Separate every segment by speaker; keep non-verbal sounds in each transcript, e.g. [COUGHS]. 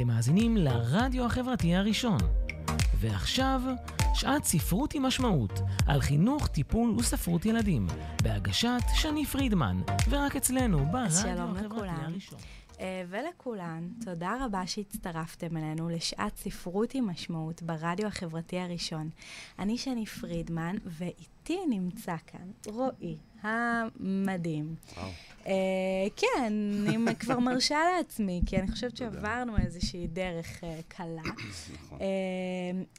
Speaker 1: אתם מאזינים לרדיו החברתי הראשון. ועכשיו, שעת ספרות עם משמעות, על חינוך, טיפול וספרות ילדים, בהגשת שני פרידמן, ורק אצלנו ברדיו החברתי הראשון.
Speaker 2: אה, ולכולן, תודה רבה שהצטרפתם אלינו לשעת ספרות עם משמעות ברדיו החברתי הראשון. אני שני פרידמן, ואיתי נמצא כאן רועי המדהים. וואו. Uh, כן, אני [LAUGHS] כבר מרשה לעצמי, כי אני חושבת שעברנו איזושהי דרך uh, קלה. נכון. Uh,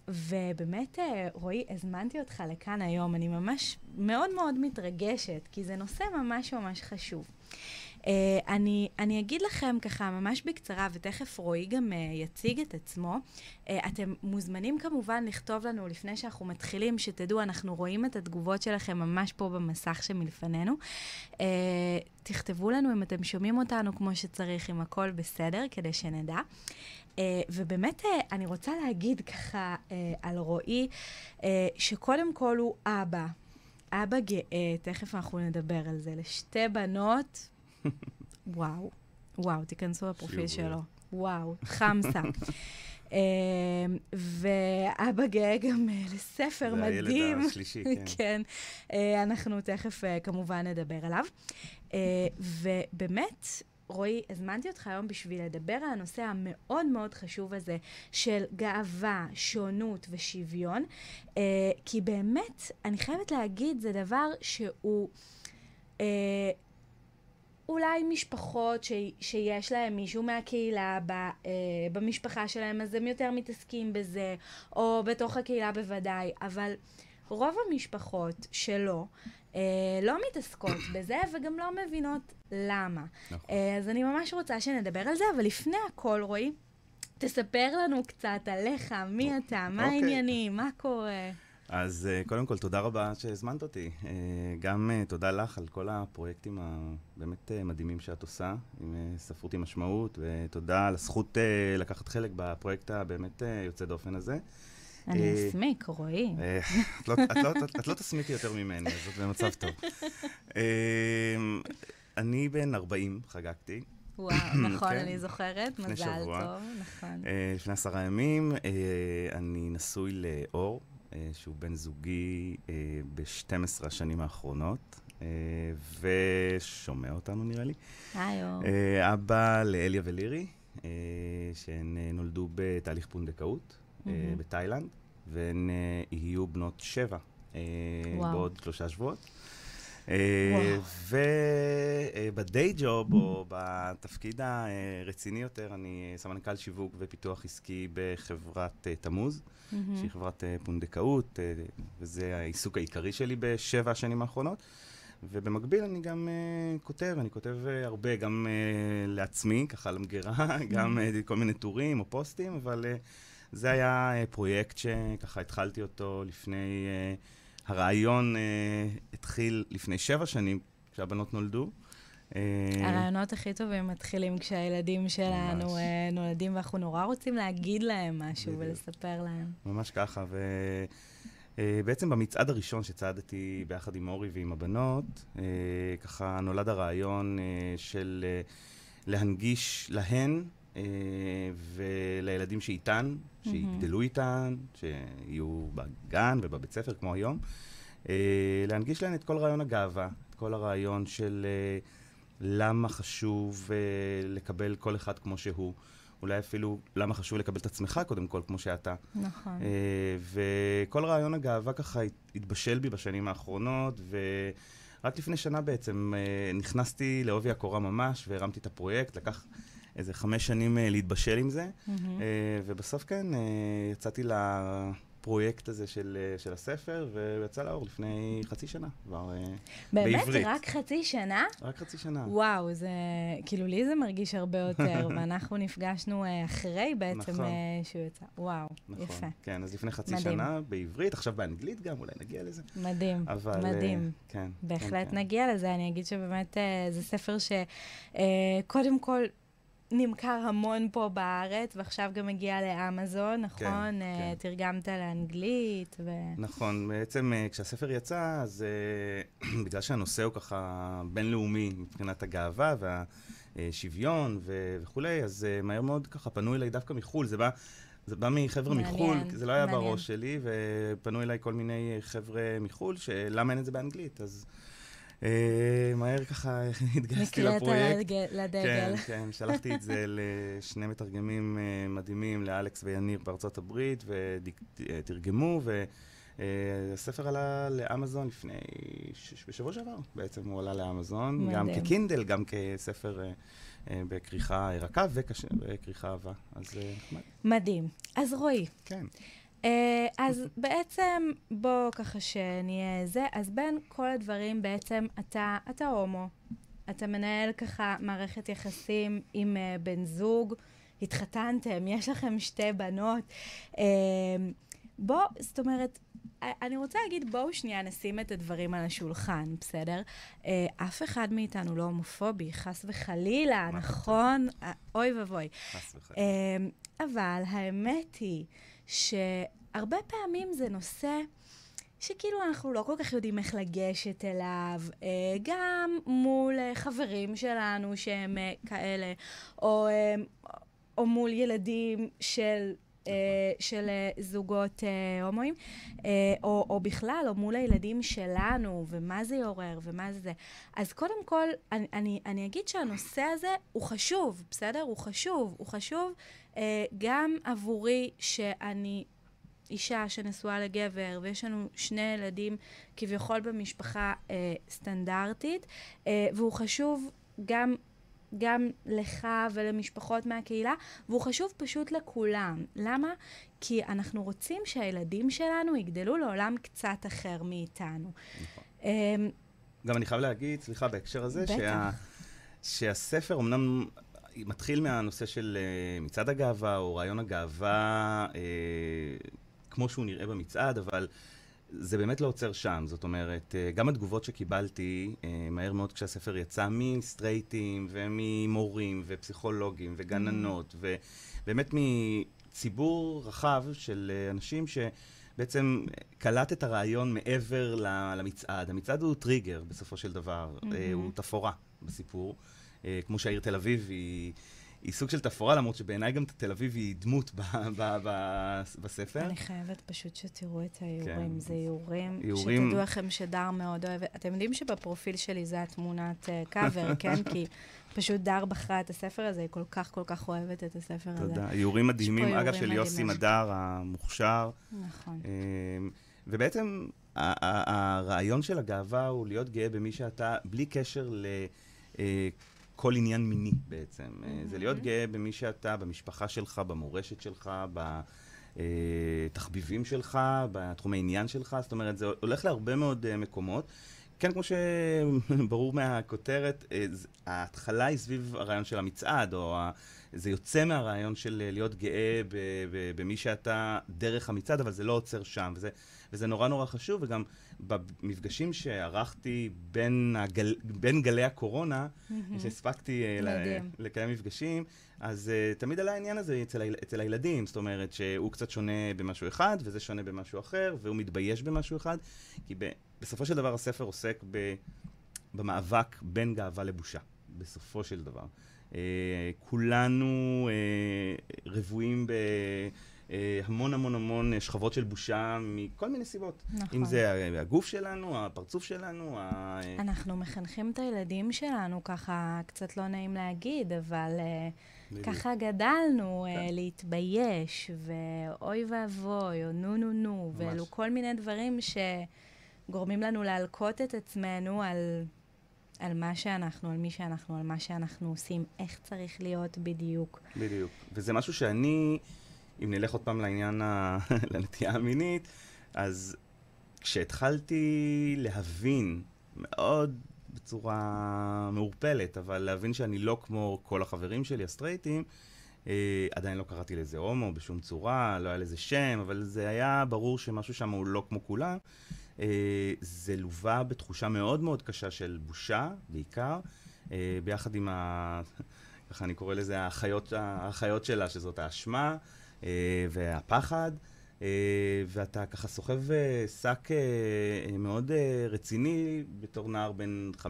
Speaker 2: ובאמת, uh, רועי, הזמנתי אותך לכאן היום. אני ממש מאוד מאוד מתרגשת, כי זה נושא ממש ממש חשוב. Uh, אני, אני אגיד לכם ככה ממש בקצרה, ותכף רועי גם uh, יציג את עצמו. Uh, אתם מוזמנים כמובן לכתוב לנו לפני שאנחנו מתחילים, שתדעו, אנחנו רואים את התגובות שלכם ממש פה במסך שמלפנינו. Uh, תכתבו לנו אם אתם שומעים אותנו כמו שצריך, אם הכל בסדר, כדי שנדע. Uh, ובאמת, uh, אני רוצה להגיד ככה uh, על רועי, uh, שקודם כל הוא אבא. אבא גאה, תכף אנחנו נדבר על זה, לשתי בנות [LAUGHS] וואו, וואו, תיכנסו לפרופיל שלו. וואו, חמסה. [LAUGHS] אמ, ואבא גאה גם אה, לספר מדהים. זה
Speaker 3: הילד השלישי, [LAUGHS] כן.
Speaker 2: כן, אה, אנחנו תכף אה, כמובן נדבר עליו. ובאמת, רועי, הזמנתי אותך היום בשביל לדבר על הנושא המאוד מאוד חשוב הזה של גאווה, שונות ושוויון, כי באמת, אני חייבת להגיד, זה דבר שהוא... אולי משפחות ש, שיש להם מישהו מהקהילה ב, אה, במשפחה שלהם, אז הם יותר מתעסקים בזה, או בתוך הקהילה בוודאי, אבל רוב המשפחות שלא, אה, לא מתעסקות בזה וגם לא מבינות למה. נכון. אה, אז אני ממש רוצה שנדבר על זה, אבל לפני הכל, רועי, תספר לנו קצת עליך, מי אתה, מה אוקיי. העניינים, מה קורה.
Speaker 3: אז uh, קודם כל, תודה רבה שהזמנת אותי. Uh, גם uh, תודה לך על כל הפרויקטים הבאמת מדהימים שאת עושה, עם ספרות עם משמעות, ותודה על הזכות לקחת חלק בפרויקט הבאמת יוצא דופן הזה.
Speaker 2: אני אסמיק, רועי.
Speaker 3: לא, לא, את לא תסמיקי יותר ממני, אז את במצב טוב. אני בן 40, חגגתי.
Speaker 2: וואו, [COUGHS] נכון, כן. אני זוכרת, מזל טוב, נכון.
Speaker 3: לפני עשרה ימים, אני נשוי לאור. אה, שהוא בן זוגי אה, ב-12 השנים האחרונות, אה, ושומע אותנו נראה לי.
Speaker 2: היי אור.
Speaker 3: אבא לאליה ולירי, שהן נולדו בתהליך פונדקאות mm-hmm. בתאילנד, והן יהיו בנות שבע בעוד שלושה שבועות. ובדיי ג'וב, או בתפקיד הרציני יותר, אני סמנכ"ל שיווק ופיתוח עסקי בחברת תמוז. mm-hmm. שהיא חברת uh, פונדקאות, וזה העיסוק העיקרי שלי בשבע השנים האחרונות. ובמקביל אני גם uh, כותב, אני כותב uh, הרבה, גם uh, לעצמי, ככה למגירה, mm-hmm. [LAUGHS] גם uh, כל מיני טורים או פוסטים, אבל uh, זה היה uh, פרויקט שככה התחלתי אותו לפני, uh, הרעיון uh, התחיל לפני שבע שנים, כשהבנות נולדו.
Speaker 2: אה, הרעיונות הכי טובים מתחילים כשהילדים שלנו אה, נולדים, ואנחנו נורא רוצים להגיד להם משהו ולספר להם.
Speaker 3: ממש ככה, ובעצם אה, במצעד הראשון שצעדתי ביחד עם אורי ועם הבנות, ככה נולד הרעיון של להנגיש להן ולילדים שאיתן, שיגדלו איתן, שיהיו בגן ובבית ספר כמו היום, להנגיש להן את כל רעיון הגאווה, את כל הרעיון של... למה חשוב לקבל כל אחד כמו שהוא. אולי אפילו למה חשוב לקבל את עצמך קודם כל, כמו שאתה.
Speaker 2: נכון.
Speaker 3: וכל רעיון הגאווה ככה התבשל בי בשנים האחרונות, ורק לפני שנה בעצם נכנסתי לעובי הקורה ממש, והרמתי את הפרויקט, לקח איזה חמש שנים uh, להתבשל עם זה, mm-hmm. uh, ובסוף כן, uh, יצאתי ל... הפרויקט הזה של, אה, של הספר, והוא יצא לאור לפני חצי שנה, כבר
Speaker 2: באמת? בעברית. באמת? רק חצי שנה?
Speaker 3: רק חצי שנה.
Speaker 2: וואו, זה... כאילו, לי זה מרגיש הרבה יותר, [LAUGHS] ואנחנו נפגשנו אה, אחרי בעצם נכון. שהוא יצא. וואו,
Speaker 3: נכון,
Speaker 2: יפה.
Speaker 3: כן, אז לפני חצי מדהים. שנה בעברית, עכשיו באנגלית גם, אולי נגיע לזה.
Speaker 2: מדהים, אבל, מדהים. כן, כן. בהחלט כן, נגיע כן. לזה. אני אגיד שבאמת זה ספר שקודם כל... נמכר המון פה בארץ, ועכשיו גם מגיע לאמזון, נכון? כן, כן. תרגמת לאנגלית ו...
Speaker 3: נכון, בעצם uh, כשהספר יצא, אז uh, [CLEARS THROAT] בגלל שהנושא הוא ככה בינלאומי מבחינת הגאווה, וה... שוויון ו- וכולי, אז מהר מאוד ככה פנו אליי דווקא מחו"ל, זה בא... זה בא מחבר'ה מחו"ל, זה לא היה מעניין. בראש שלי, ופנו אליי כל מיני חבר'ה מחו"ל, שלמה אין את זה באנגלית, אז אה, מהר ככה [LAUGHS] התגייסתי לפרויקט.
Speaker 2: נקראת לדגל.
Speaker 3: כן, כן, שלחתי את זה [LAUGHS] לשני מתרגמים אה, מדהימים, לאלכס ויניר בארצות הברית, ותרגמו, והספר עלה לאמזון לפני, בשבוע שעבר בעצם הוא עלה לאמזון, גם כקינדל, גם כספר אה, בכריכה רכה וכריכה עבה, אז נחמד.
Speaker 2: מדהים. אז רועי.
Speaker 3: כן.
Speaker 2: אה, אז בעצם, בוא ככה שנהיה זה, אז בין כל הדברים בעצם אתה, אתה הומו, אתה מנהל ככה מערכת יחסים עם uh, בן זוג, התחתנתם, יש לכם שתי בנות. Uh, בוא, זאת אומרת, אני רוצה להגיד, בואו שנייה נשים את הדברים על השולחן, בסדר? Uh, אף אחד מאיתנו לא הומופובי, חס וחלילה, נכון? אוי ואבוי.
Speaker 3: חס וחלילה. Uh,
Speaker 2: אבל האמת היא... שהרבה פעמים זה נושא שכאילו אנחנו לא כל כך יודעים איך לגשת אליו, אה, גם מול אה, חברים שלנו שהם אה, כאלה, או, או מול ילדים של... של זוגות הומואים, או, או בכלל, או מול הילדים שלנו, ומה זה יעורר, ומה זה. אז קודם כל, אני, אני, אני אגיד שהנושא הזה הוא חשוב, בסדר? הוא חשוב. הוא חשוב אה, גם עבורי, שאני אישה שנשואה לגבר, ויש לנו שני ילדים כביכול במשפחה אה, סטנדרטית, אה, והוא חשוב גם גם לך ולמשפחות מהקהילה, והוא חשוב פשוט לכולם. למה? כי אנחנו רוצים שהילדים שלנו יגדלו לעולם קצת אחר מאיתנו. נכון.
Speaker 3: אמ, גם אני חייב להגיד, סליחה, בהקשר הזה, שה, שהספר אמנם מתחיל מהנושא של uh, מצעד הגאווה, או רעיון הגאווה, uh, כמו שהוא נראה במצעד, אבל זה באמת לא עוצר שם. זאת אומרת, uh, גם התגובות שקיבלתי uh, מהר מאוד כשהספר יצא, מסטרייטים, וממורים, ופסיכולוגים, וגננות, mm. ובאמת מציבור רחב של uh, אנשים ש... בעצם קלט את הרעיון מעבר למצעד. המצעד הוא טריגר בסופו של דבר, mm-hmm. הוא תפאורה בסיפור. אה, כמו שהעיר תל אביב היא... היא סוג של תפאורה, למרות שבעיניי גם תל אביב היא דמות ב, ב, ב, בספר.
Speaker 2: אני חייבת פשוט שתראו את האיורים. כן. זה איורים, איורים, שתדעו לכם שדר מאוד אוהב. אתם יודעים שבפרופיל שלי זה התמונת קאבר, uh, [LAUGHS] כן? כי פשוט דר בחרה את הספר הזה, היא כל כך כל כך אוהבת את הספר
Speaker 3: תודה.
Speaker 2: הזה.
Speaker 3: תודה. איורים מדהימים, אגב, של יוסי מדר המוכשר.
Speaker 2: נכון.
Speaker 3: אמ, ובעצם הרעיון של הגאווה הוא להיות גאה במי שאתה, בלי קשר ל... אה, כל עניין מיני בעצם. Mm-hmm. זה להיות גאה במי שאתה, במשפחה שלך, במורשת שלך, בתחביבים שלך, בתחומי עניין שלך, זאת אומרת, זה הולך להרבה מאוד אה, מקומות. כן, כמו שברור [LAUGHS] מהכותרת, אה, ההתחלה היא סביב הרעיון של המצעד, או זה יוצא מהרעיון של להיות גאה במי שאתה דרך המצעד, אבל זה לא עוצר שם, וזה, וזה נורא נורא חשוב, וגם במפגשים שערכתי בין, הגל, בין גלי הקורונה. שהספקתי uh, לקיים מפגשים, אז uh, תמיד עלה העניין הזה אצל, אצל הילדים, זאת אומרת שהוא קצת שונה במשהו אחד, וזה שונה במשהו אחר, והוא מתבייש במשהו אחד, כי ב, בסופו של דבר הספר עוסק ב, במאבק בין גאווה לבושה, בסופו של דבר. Uh, כולנו uh, רבועים ב... אה, המון המון המון שכבות של בושה מכל מיני סיבות. נכון. אם זה הגוף שלנו, הפרצוף שלנו. ה...
Speaker 2: אנחנו מחנכים את הילדים שלנו, ככה קצת לא נעים להגיד, אבל אה. ככה גדלנו, אה, כן. להתבייש, ואוי ואבוי, או נו נו נו. ואלו כל מיני דברים שגורמים לנו להלקות את עצמנו על... על מה שאנחנו, על מי שאנחנו, על מה שאנחנו עושים, איך צריך להיות בדיוק.
Speaker 3: בדיוק. וזה משהו שאני, אם נלך עוד פעם לעניין, ה... [LAUGHS] לנטייה המינית, אז כשהתחלתי להבין מאוד בצורה מעורפלת, אבל להבין שאני לא כמו כל החברים שלי, הסטרייטים, אה, עדיין לא קראתי לזה הומו בשום צורה, לא היה לזה שם, אבל זה היה ברור שמשהו שם הוא לא כמו כולם. אה, זה לווה בתחושה מאוד מאוד קשה של בושה, בעיקר, אה, ביחד עם ה... [LAUGHS] ככה אני קורא לזה האחיות, האחיות שלה, שזאת האשמה. אה, והפחד, ואתה ככה סוחב שק מאוד רציני בתור נער בן 15-16,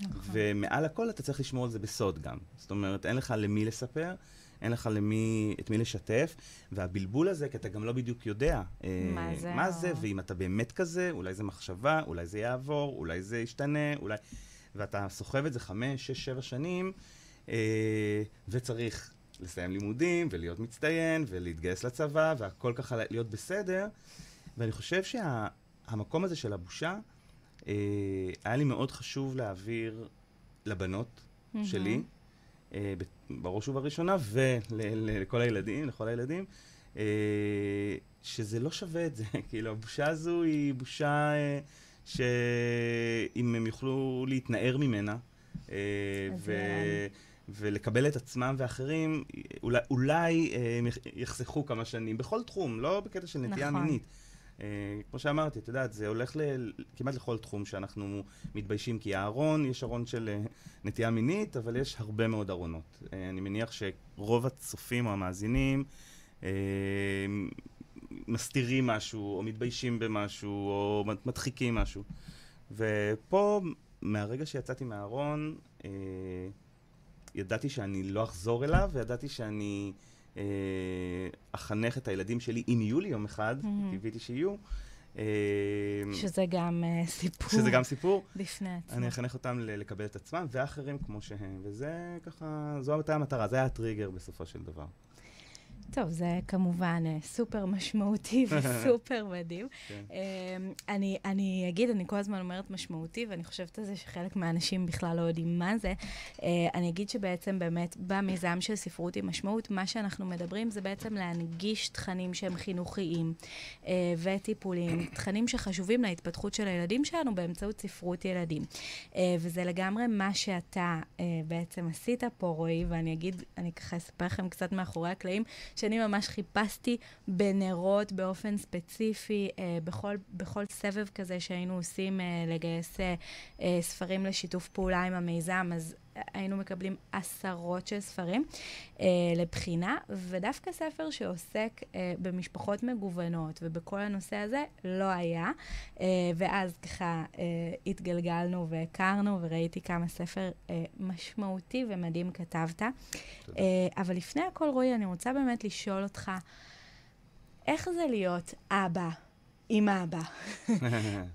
Speaker 3: נכון. ומעל הכל אתה צריך לשמור על זה בסוד גם. זאת אומרת, אין לך למי לספר. אין לך למי, את מי לשתף, והבלבול הזה, כי אתה גם לא בדיוק יודע
Speaker 2: מה זה,
Speaker 3: מה זה ואם אתה באמת כזה, אולי זה מחשבה, אולי זה יעבור, אולי זה ישתנה, אולי... ואתה סוחב את זה חמש, שש, שבע שנים, אה, וצריך לסיים לימודים, ולהיות מצטיין, ולהתגייס לצבא, והכל ככה להיות בסדר. ואני חושב שהמקום שה, הזה של הבושה, אה, היה לי מאוד חשוב להעביר לבנות mm-hmm. שלי, אה, בראש ובראשונה, ולכל הילדים, לכל הילדים, אה, שזה לא שווה את זה. [LAUGHS] כאילו, הבושה הזו היא בושה אה, שאם הם יוכלו להתנער ממנה, אה, ו... ולקבל את עצמם ואחרים, אולי, אולי הם יחסכו כמה שנים, בכל תחום, לא בקטע של נטייה נכון. מינית. Uh, כמו שאמרתי, את יודעת, זה הולך ל, כמעט לכל תחום שאנחנו מתביישים, כי הארון, יש ארון של uh, נטייה מינית, אבל יש הרבה מאוד ארונות. Uh, אני מניח שרוב הצופים או המאזינים uh, מסתירים משהו, או מתביישים במשהו, או מדחיקים משהו. ופה, מהרגע שיצאתי מהארון, uh, ידעתי שאני לא אחזור אליו, וידעתי שאני... אה, אחנך את הילדים שלי, אם יהיו לי יום אחד, mm-hmm. קיוויתי שיהיו.
Speaker 2: אה, שזה גם uh, סיפור.
Speaker 3: שזה גם סיפור.
Speaker 2: בפני עצמם.
Speaker 3: אני אחנך אותם לקבל את עצמם, ואחרים כמו שהם, וזה ככה, זו הייתה המטרה, זה היה הטריגר בסופו של דבר.
Speaker 2: טוב, זה כמובן אה, סופר משמעותי [LAUGHS] וסופר מדהים. כן. אמ, אני, אני אגיד, אני כל הזמן אומרת משמעותי, ואני חושבת על זה שחלק מהאנשים בכלל לא יודעים מה זה. אה, אני אגיד שבעצם באמת במיזם של ספרות עם משמעות, מה שאנחנו מדברים זה בעצם להנגיש תכנים שהם חינוכיים אה, וטיפוליים, [COUGHS] תכנים שחשובים להתפתחות של הילדים שלנו באמצעות ספרות ילדים. וזה לגמרי מה שאתה בעצם עשית פה, רועי, ואני אגיד, אני ככה אספר לכם קצת מאחורי הקלעים. שאני ממש חיפשתי בנרות באופן ספציפי, אה, בכל, בכל סבב כזה שהיינו עושים אה, לגייס אה, אה, ספרים לשיתוף פעולה עם המיזם, אז היינו מקבלים עשרות של ספרים אה, לבחינה, ודווקא ספר שעוסק אה, במשפחות מגוונות ובכל הנושא הזה לא היה. אה, ואז ככה אה, התגלגלנו והכרנו, וראיתי כמה ספר אה, משמעותי ומדהים כתבת. אה, אבל לפני הכל, רועי, אני רוצה באמת לשאול אותך, איך זה להיות אבא עם אבא. [LAUGHS]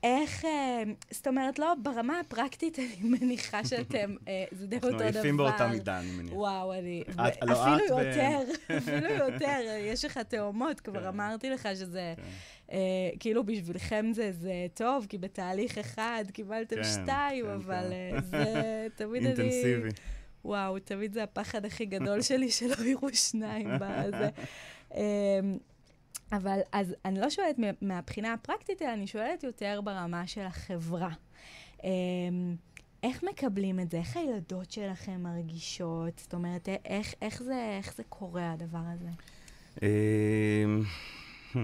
Speaker 2: איך, אה, זאת אומרת, לא, ברמה הפרקטית, אני מניחה שאתם, אה, זה די אותו דבר.
Speaker 3: אנחנו עייפים באותה מידה, אני מניח.
Speaker 2: וואו, אני... לא אפילו יותר, [LAUGHS] אפילו יותר, יש לך תאומות, כבר כן. אמרתי לך שזה... כן. אה, כאילו בשבילכם זה, זה טוב, כי בתהליך אחד קיבלתם כן, שתיים, אבל זה [LAUGHS] תמיד אני...
Speaker 3: אינטנסיבי.
Speaker 2: וואו, תמיד זה הפחד הכי גדול שלי, שלא יראו שניים בזה. אבל אז אני לא שואלת מהבחינה הפרקטית, אלא אני שואלת יותר ברמה של החברה. אמ, איך מקבלים את זה? איך הילדות שלכם מרגישות? זאת אומרת, איך, איך, זה, איך זה קורה, הדבר הזה?
Speaker 3: אמ, hmm.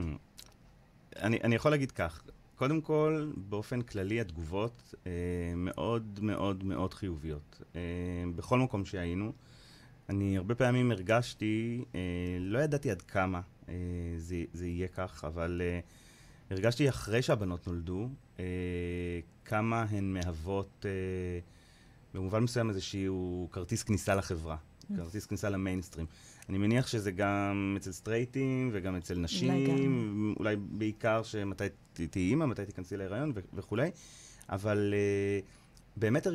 Speaker 3: אני, אני יכול להגיד כך, קודם כל, באופן כללי התגובות אה, מאוד מאוד מאוד חיוביות. אה, בכל מקום שהיינו, אני הרבה פעמים הרגשתי, אה, לא ידעתי עד כמה זה, זה יהיה כך, אבל אה, הרגשתי אחרי שהבנות נולדו, אה, כמה הן מהוות במובן מסוים איזשהו כרטיס כניסה לחברה, mm. כרטיס כניסה למיינסטרים. אני מניח שזה גם אצל סטרייטים וגם אצל נשים, אולי בעיקר שמתי תהיי אימא, מתי תיכנסי להיריון וכולי, אבל באמת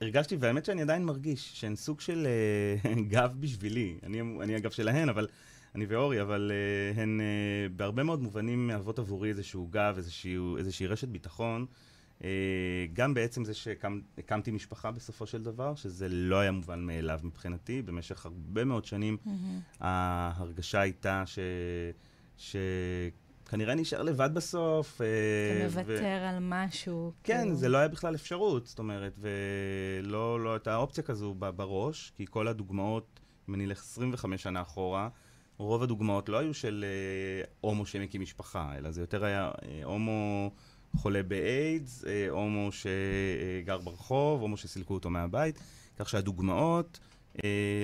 Speaker 3: הרגשתי, והאמת שאני עדיין מרגיש, שהן סוג של [LAUGHS] גב בשבילי. אני, אני הגב שלהן, אבל אני ואורי, אבל uh, הן uh, בהרבה מאוד מובנים מהוות עבורי איזשהו גב, איזשהו, איזושהי רשת ביטחון. Uh, גם בעצם זה שהקמתי משפחה בסופו של דבר, שזה לא היה מובן מאליו מבחינתי. במשך הרבה מאוד שנים mm-hmm. ההרגשה הייתה ש... ש... כנראה נשאר לבד בסוף.
Speaker 2: אתה מוותר ו... על משהו.
Speaker 3: כן, כאילו... זה לא היה בכלל אפשרות, זאת אומרת, ולא לא הייתה אופציה כזו בראש, כי כל הדוגמאות, אם אני אלך 25 שנה אחורה, רוב הדוגמאות לא היו של אה, הומו שמקים משפחה, אלא זה יותר היה אה, הומו חולה באיידס, אה, הומו שגר ברחוב, הומו שסילקו אותו מהבית, כך שהדוגמאות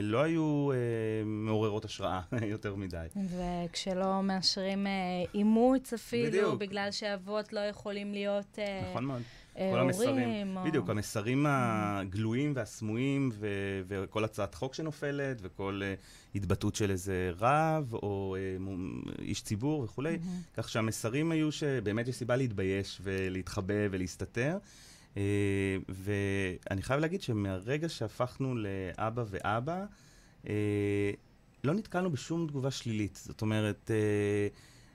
Speaker 3: לא היו אה, מעוררות השראה [LAUGHS] יותר מדי.
Speaker 2: וכשלא מאשרים אה, אימוץ אפילו,
Speaker 3: בדיוק.
Speaker 2: בגלל שאבות לא יכולים להיות אה,
Speaker 3: נכון מאוד.
Speaker 2: אה,
Speaker 3: כל המסרים.
Speaker 2: או-
Speaker 3: בדיוק, המסרים הגלויים והסמויים, ו- וכל הצעת חוק שנופלת, וכל אה, התבטאות של איזה רב, או אה, מ- איש ציבור וכולי,
Speaker 2: מהמם.
Speaker 3: כך שהמסרים היו שבאמת יש סיבה להתבייש ולהתחבא ולהסתתר. אה, ואני חייב להגיד שמהרגע שהפכנו לאבא ואבא, אה, לא נתקלנו בשום תגובה שלילית. זאת אומרת, אה,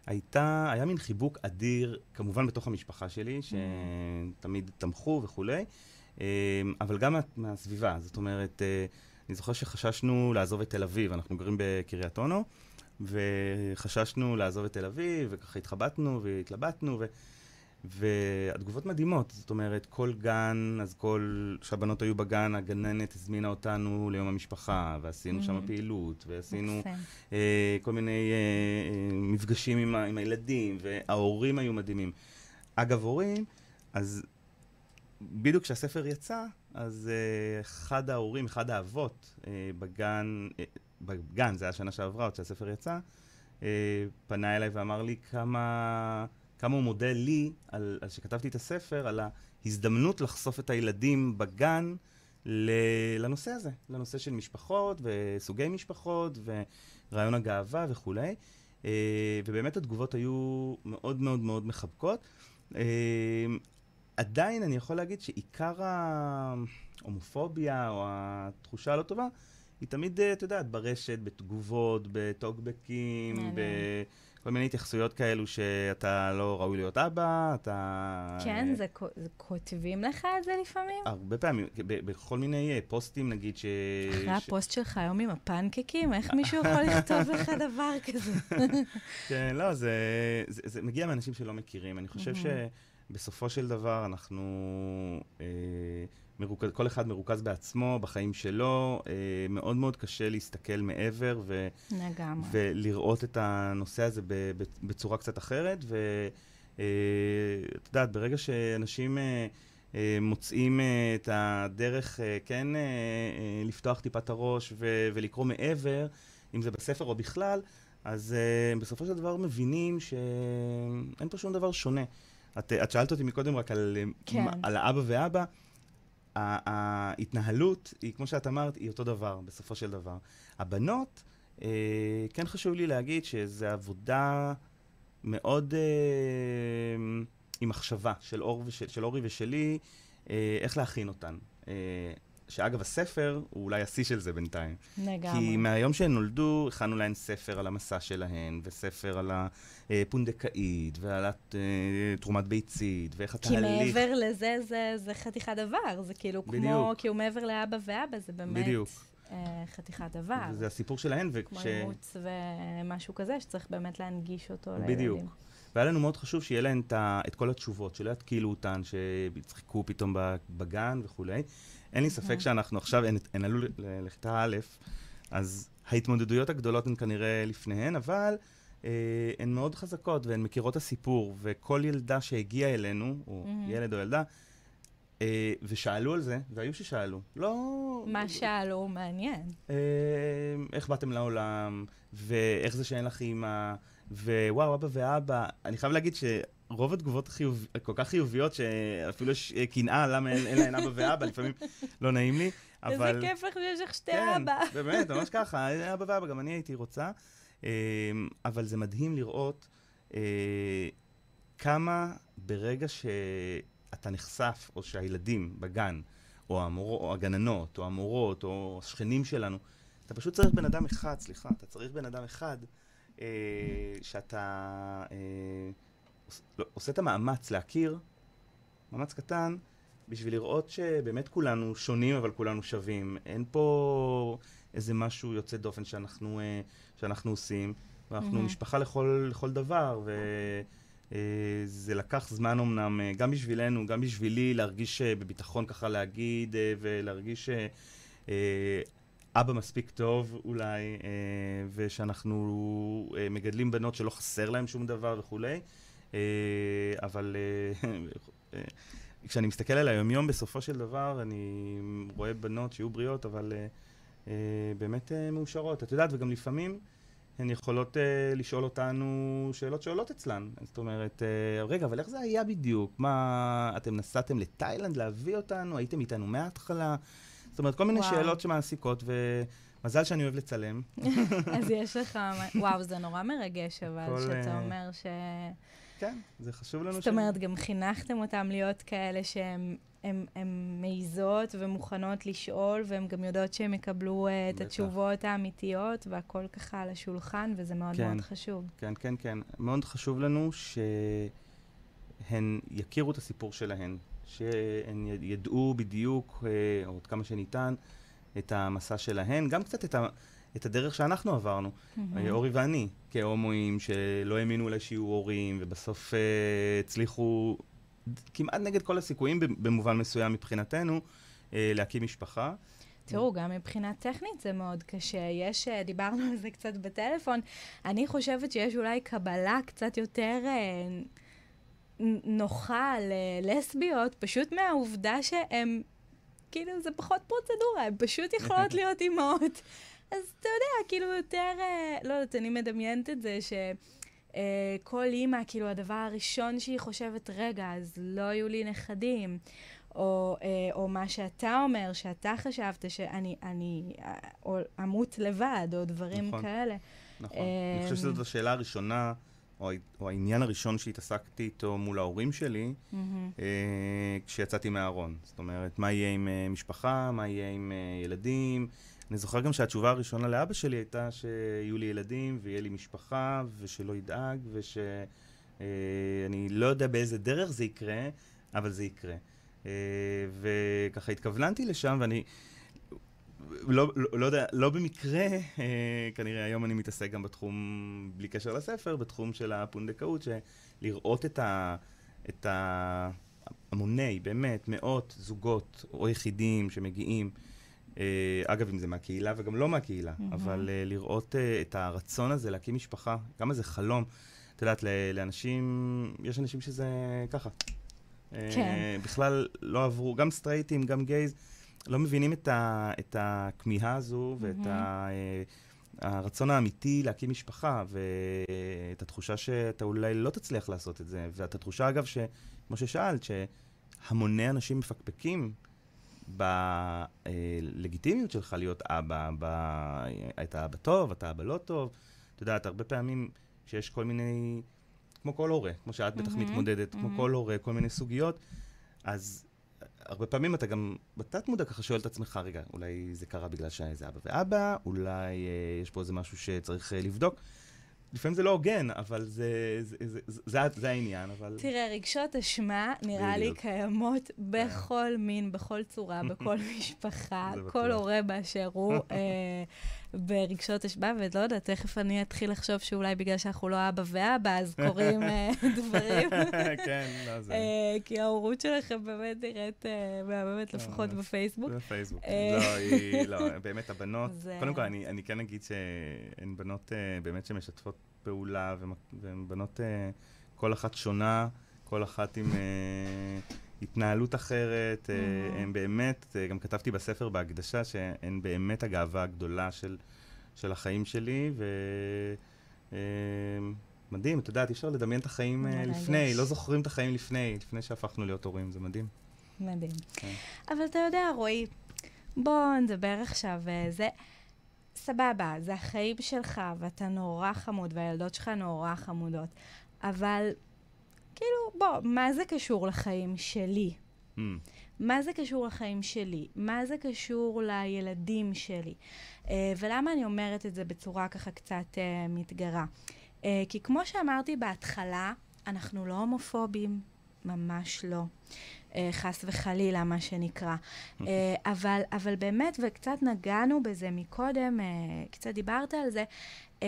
Speaker 3: הייתה, היה מין חיבוק אדיר, כמובן בתוך המשפחה שלי, שתמיד תמכו וכולי, אבל גם מה, מהסביבה. זאת אומרת, אני זוכר שחששנו לעזוב את תל אביב, אנחנו גרים בקריית אונו, וחששנו לעזוב את תל אביב, וככה התחבטנו והתלבטנו, ו... והתגובות מדהימות, זאת אומרת, כל גן, אז כל, כשהבנות היו בגן, הגננת הזמינה אותנו ליום המשפחה, ועשינו שם
Speaker 2: Mhm.
Speaker 3: פעילות, ועשינו. אה, כל מיני אה, אה, מפגשים עם, עם הילדים, וההורים היו מדהימים. אגב, הורים, אז בדיוק כשהספר יצא, אז אה, אחד ההורים, אחד האבות אה, בגן, אה, בגן, זה היה שנה שעברה, עוד שהספר יצא, אה, פנה אליי ואמר לי כמה, כמה הוא מודה לי על, על שכתבתי את הספר, על ההזדמנות לחשוף את הילדים בגן לנושא הזה, לנושא של משפחות וסוגי משפחות ורעיון הגאווה וכולי. אה, ובאמת התגובות היו מאוד מאוד מאוד מחבקות. אה, עדיין אני יכול להגיד שעיקר ההומופוביה או התחושה הלא טובה היא תמיד, אה, את יודעת, ברשת, בתגובות, בטוקבקים,
Speaker 2: מעניין.
Speaker 3: בכל מיני התייחסויות כאלו שאתה לא ראוי להיות אבא, אתה...
Speaker 2: כן, זה כו- זה כותבים לך את זה לפעמים?
Speaker 3: הרבה פעמים, בכל מיני אה, פוסטים נגיד ש...
Speaker 2: אחרי
Speaker 3: ש-
Speaker 2: הפוסט שלך היום עם הפנקקים, איך [LAUGHS] מישהו יכול לכתוב לך דבר כזה? [LAUGHS]
Speaker 3: כן, לא, זה, זה, זה מגיע מאנשים שלא מכירים. אני חושב. שבסופו של דבר אנחנו, אה, מרוכז, כל אחד מרוכז בעצמו, בחיים שלו, אה, מאוד מאוד קשה להסתכל מעבר ו,
Speaker 2: לגמרי.
Speaker 3: ולראות את הנושא הזה ב, ב, בצורה קצת אחרת. ואת יודעת, ברגע שאנשים... אה, אה, מוצאים אה, את הדרך, אה, כן, אה, אה, לפתוח טיפה את הראש ו- ולקרוא מעבר, אם זה בספר או בכלל, אז uh, בסופו של דבר מבינים שאין פה שום דבר שונה. את, את שאלת אותי מקודם רק על, אה,
Speaker 2: כן.
Speaker 3: מה- על האבא ואבא. ההתנהלות היא, כמו שאת אמרת, היא אותו דבר, בסופו של דבר. הבנות, uh, כן חשוב לי להגיד שזו עבודה מאוד uh, עם מחשבה של, אור ושל, של אורי ושלי, uh, איך להכין אותן. Uh, שאגב, הספר הוא אולי השיא של זה בינתיים.
Speaker 2: לגמרי.
Speaker 3: כי מהיום שהן נולדו, הכנו להן ספר על המסע שלהן, וספר על הפונדקאית, ועל אה, תרומת ביצית, ואיך
Speaker 2: כי
Speaker 3: התהליך.
Speaker 2: מעבר לזה, זה, זה חתיכת דבר. זה כאילו כמו,
Speaker 3: בדיוק.
Speaker 2: כי הוא מעבר לאבא ואבא, זה באמת
Speaker 3: בדיוק.
Speaker 2: אה, חתיכת דבר.
Speaker 3: וזה הסיפור שלהן,
Speaker 2: כמו
Speaker 3: וכש...
Speaker 2: אימוץ ומשהו כזה, שצריך באמת להנגיש אותו
Speaker 3: בדיוק.
Speaker 2: לילדים.
Speaker 3: והיה לנו מאוד חשוב שיהיה להן את, כל התשובות, שלא יתקילו אותן, שיצחקו פתאום בגן וכולי. אין לי ספק שאנחנו עכשיו, הן עלו לכיתה א', אז ההתמודדויות הגדולות הן כנראה לפניהן, אבל אה, הן מאוד חזקות והן מכירות הסיפור, וכל ילדה שהגיעה אלינו, או
Speaker 2: מהמם.
Speaker 3: ילד או ילדה, אה, ושאלו על זה, והיו ששאלו, לא...
Speaker 2: מה שאלו, מעניין.
Speaker 3: אה, איך באתם לעולם, ואיך זה שאין לך אימא, ווואו, אבא ואבא. אני חייב להגיד שרוב התגובות חיוב, כל כך חיוביות, שאפילו יש אה, קנאה למה אין, אין להן אבא ואבא, לפעמים לא נעים לי, אבל...
Speaker 2: איזה כיף לך שיש לך שתי
Speaker 3: כן,
Speaker 2: אבא. [LAUGHS]
Speaker 3: באמת, ממש ככה, אבא ואבא, גם אני הייתי רוצה. אה, אבל זה מדהים לראות אה, כמה ברגע שאתה נחשף, או שהילדים בגן, או, המור, או הגננות, או המורות, או השכנים שלנו, אתה פשוט צריך בן אדם אחד, סליחה, אתה צריך בן אדם אחד אה, שאתה אה, עושה את המאמץ להכיר, מאמץ קטן, בשביל לראות שבאמת כולנו שונים, אבל כולנו שווים. אין פה איזה משהו יוצא דופן שאנחנו, אה, שאנחנו עושים, ואנחנו
Speaker 2: מהמם.
Speaker 3: משפחה לכל, לכל דבר, וזה לקח זמן אמנם, אה, גם בשבילנו, גם בשבילי, להרגיש אה, בביטחון ככה להגיד, אה, ולהרגיש אה, אה, אבא מספיק טוב אולי, אה, ושאנחנו אה, מגדלים בנות שלא חסר להם שום דבר וכולי, אה, אבל אה, אה, כשאני מסתכל על היומיום בסופו של דבר, אני רואה בנות שיהיו בריאות, אבל אה, אה, באמת אה, מאושרות. את יודעת, וגם לפעמים הן יכולות אה, לשאול אותנו שאלות שעולות אצלן. זאת אומרת, אה, רגע, אבל איך זה היה בדיוק? מה, אתם נסעתם לתאילנד להביא אותנו? הייתם איתנו מההתחלה? זאת אומרת, כל מיני
Speaker 2: וואו.
Speaker 3: שאלות שמעסיקות, ומזל שאני אוהב לצלם. [LAUGHS]
Speaker 2: אז יש לך, וואו, זה נורא מרגש, אבל,
Speaker 3: כל,
Speaker 2: שאתה
Speaker 3: אה,
Speaker 2: אומר ש...
Speaker 3: כן, זה חשוב לנו
Speaker 2: זאת אומרת, גם חינכתם אותם להיות כאלה שהן הם, הם מעיזות ומוכנות לשאול, והן גם יודעות שהן יקבלו uh, את. התשובות האמיתיות, והכל ככה על השולחן, וזה מאוד
Speaker 3: כן.
Speaker 2: מאוד חשוב.
Speaker 3: כן, כן, כן. מאוד חשוב לנו שהן יכירו את הסיפור שלהן, שהן ידעו בדיוק, או עד כמה שניתן, את המסע שלהן, גם קצת את, ה, את הדרך שאנחנו עברנו. אה, אורי ואני, כהומואים שלא האמינו אולי שיהיו הורים, ובסוף אה, הצליחו כמעט נגד כל הסיכויים, במובן מסוים מבחינתנו, אה, להקים משפחה.
Speaker 2: תראו, גם מבחינה טכנית זה מאוד קשה. יש, דיברנו על זה קצת בטלפון, אני חושבת שיש אולי קבלה קצת יותר אה, נוחה ללסביות, פשוט מהעובדה שהן, כאילו, זה פחות פרוצדורה, הן פשוט יכולות [LAUGHS] להיות אימהות. אז אתה יודע, כאילו יותר, אה, לא יודעת, אני מדמיינת את זה ש... אה, כל אימא, כאילו, הדבר הראשון שהיא חושבת, רגע, אז לא היו לי נכדים. או, אה, או מה שאתה אומר, שאתה חשבת שאני אני, או אמות לבד, או דברים
Speaker 3: נכון.
Speaker 2: כאלה.
Speaker 3: נכון. אני חושב שזאת השאלה הראשונה, או, או העניין הראשון שהתעסקתי איתו מול ההורים שלי. אה, כשיצאתי מהארון. זאת אומרת, מה יהיה עם אה, משפחה, מה יהיה עם אה, ילדים. אני זוכר גם שהתשובה הראשונה לאבא שלי הייתה שיהיו לי ילדים ויהיה לי משפחה, ושלא ידאג, ושאני לא יודע באיזה דרך זה יקרה, אבל זה יקרה. אה, וככה התכווננתי לשם, ואני... לא, לא, לא יודע, לא במקרה, אה, כנראה היום אני מתעסק גם בתחום, בלי קשר לספר, בתחום של הפונדקאות, שלראות את ה... את ה... המוני, באמת, מאות זוגות או יחידים שמגיעים, אה, אגב, אם זה מהקהילה וגם לא מהקהילה,
Speaker 2: מהמם.
Speaker 3: אבל אה, לראות אה, את הרצון הזה להקים משפחה, כמה זה חלום. את יודעת, לאנשים, יש אנשים שזה ככה. אה,
Speaker 2: כן.
Speaker 3: בכלל לא עברו, גם סטרייטים, גם גייז, לא מבינים את, ה, את הכמיהה הזו ואת
Speaker 2: מהמם.
Speaker 3: ה, אה, הרצון האמיתי להקים משפחה, ואת התחושה שאתה אולי לא תצליח לעשות את זה, ואת התחושה, אגב, שכמו ששאלת, שהמוני אנשים מפקפקים בלגיטימיות שלך להיות אבא, ב... אתה אבא טוב, אתה אבא לא טוב. את יודעת, הרבה פעמים שיש כל מיני, כמו כל הורה, כמו שאת בטח
Speaker 2: מהמם,
Speaker 3: מתמודדת, כמו
Speaker 2: מהמם.
Speaker 3: כל הורה, כל מיני סוגיות, אז הרבה פעמים אתה גם בתת מודע ככה שואל את עצמך, רגע, אולי זה קרה בגלל שזה אבא ואבא, אולי אה, יש פה איזה משהו שצריך אה, לבדוק. לפעמים זה לא הוגן, אבל זה, זה, זה, זה, זה, זה העניין, אבל...
Speaker 2: תראה, רגשות אשמה, נראה לי. קיימות בכל מין, בכל צורה, בכל [LAUGHS] משפחה, כל. הורה באשר הוא אה, ברגשות אשמה, ולא יודעת, תכף אני אתחיל לחשוב שאולי בגלל שאנחנו לא אבא ואבא, אז [LAUGHS] קורים אה, דברים. [LAUGHS]
Speaker 3: כן, לא, זה...
Speaker 2: אה, כי ההורות שלכם באמת נראית אה, מהממת, לפחות בפייסבוק.
Speaker 3: בפייסבוק. לא, היא, [LAUGHS] לא, באמת הבנות, קודם כל אני, כן אגיד שהן בנות באמת שמשתפות פעולה, והן בנות, כל אחת שונה, כל אחת עם התנהלות אחרת, אה,
Speaker 2: Mhm.
Speaker 3: הן באמת, אה, גם כתבתי בספר בהקדשה, שהן באמת הגאווה הגדולה של, של החיים שלי, ו... אה, מדהים, את יודעת, אי אפשר לדמיין את החיים
Speaker 2: מרגש.
Speaker 3: לפני, לא זוכרים את החיים לפני, לפני שהפכנו להיות הורים, זה מדהים.
Speaker 2: מדהים.
Speaker 3: כן.
Speaker 2: אבל אתה יודע, רועי, בוא נדבר עכשיו, זה... סבבה, זה החיים שלך, ואתה נורא חמוד, והילדות שלך נורא חמודות, אבל כאילו, בוא, מה זה קשור לחיים שלי?
Speaker 3: Mm.
Speaker 2: מה זה קשור לחיים שלי? מה זה קשור לילדים שלי? Uh, ולמה אני אומרת את זה בצורה ככה קצת uh, מתגרה? Uh, כי כמו שאמרתי בהתחלה, אנחנו לא הומופובים, ממש לא. Uh, חס וחלילה, מה שנקרא. Uh, אבל, אבל באמת, וקצת נגענו בזה מקודם, uh, קצת דיברת על זה, uh,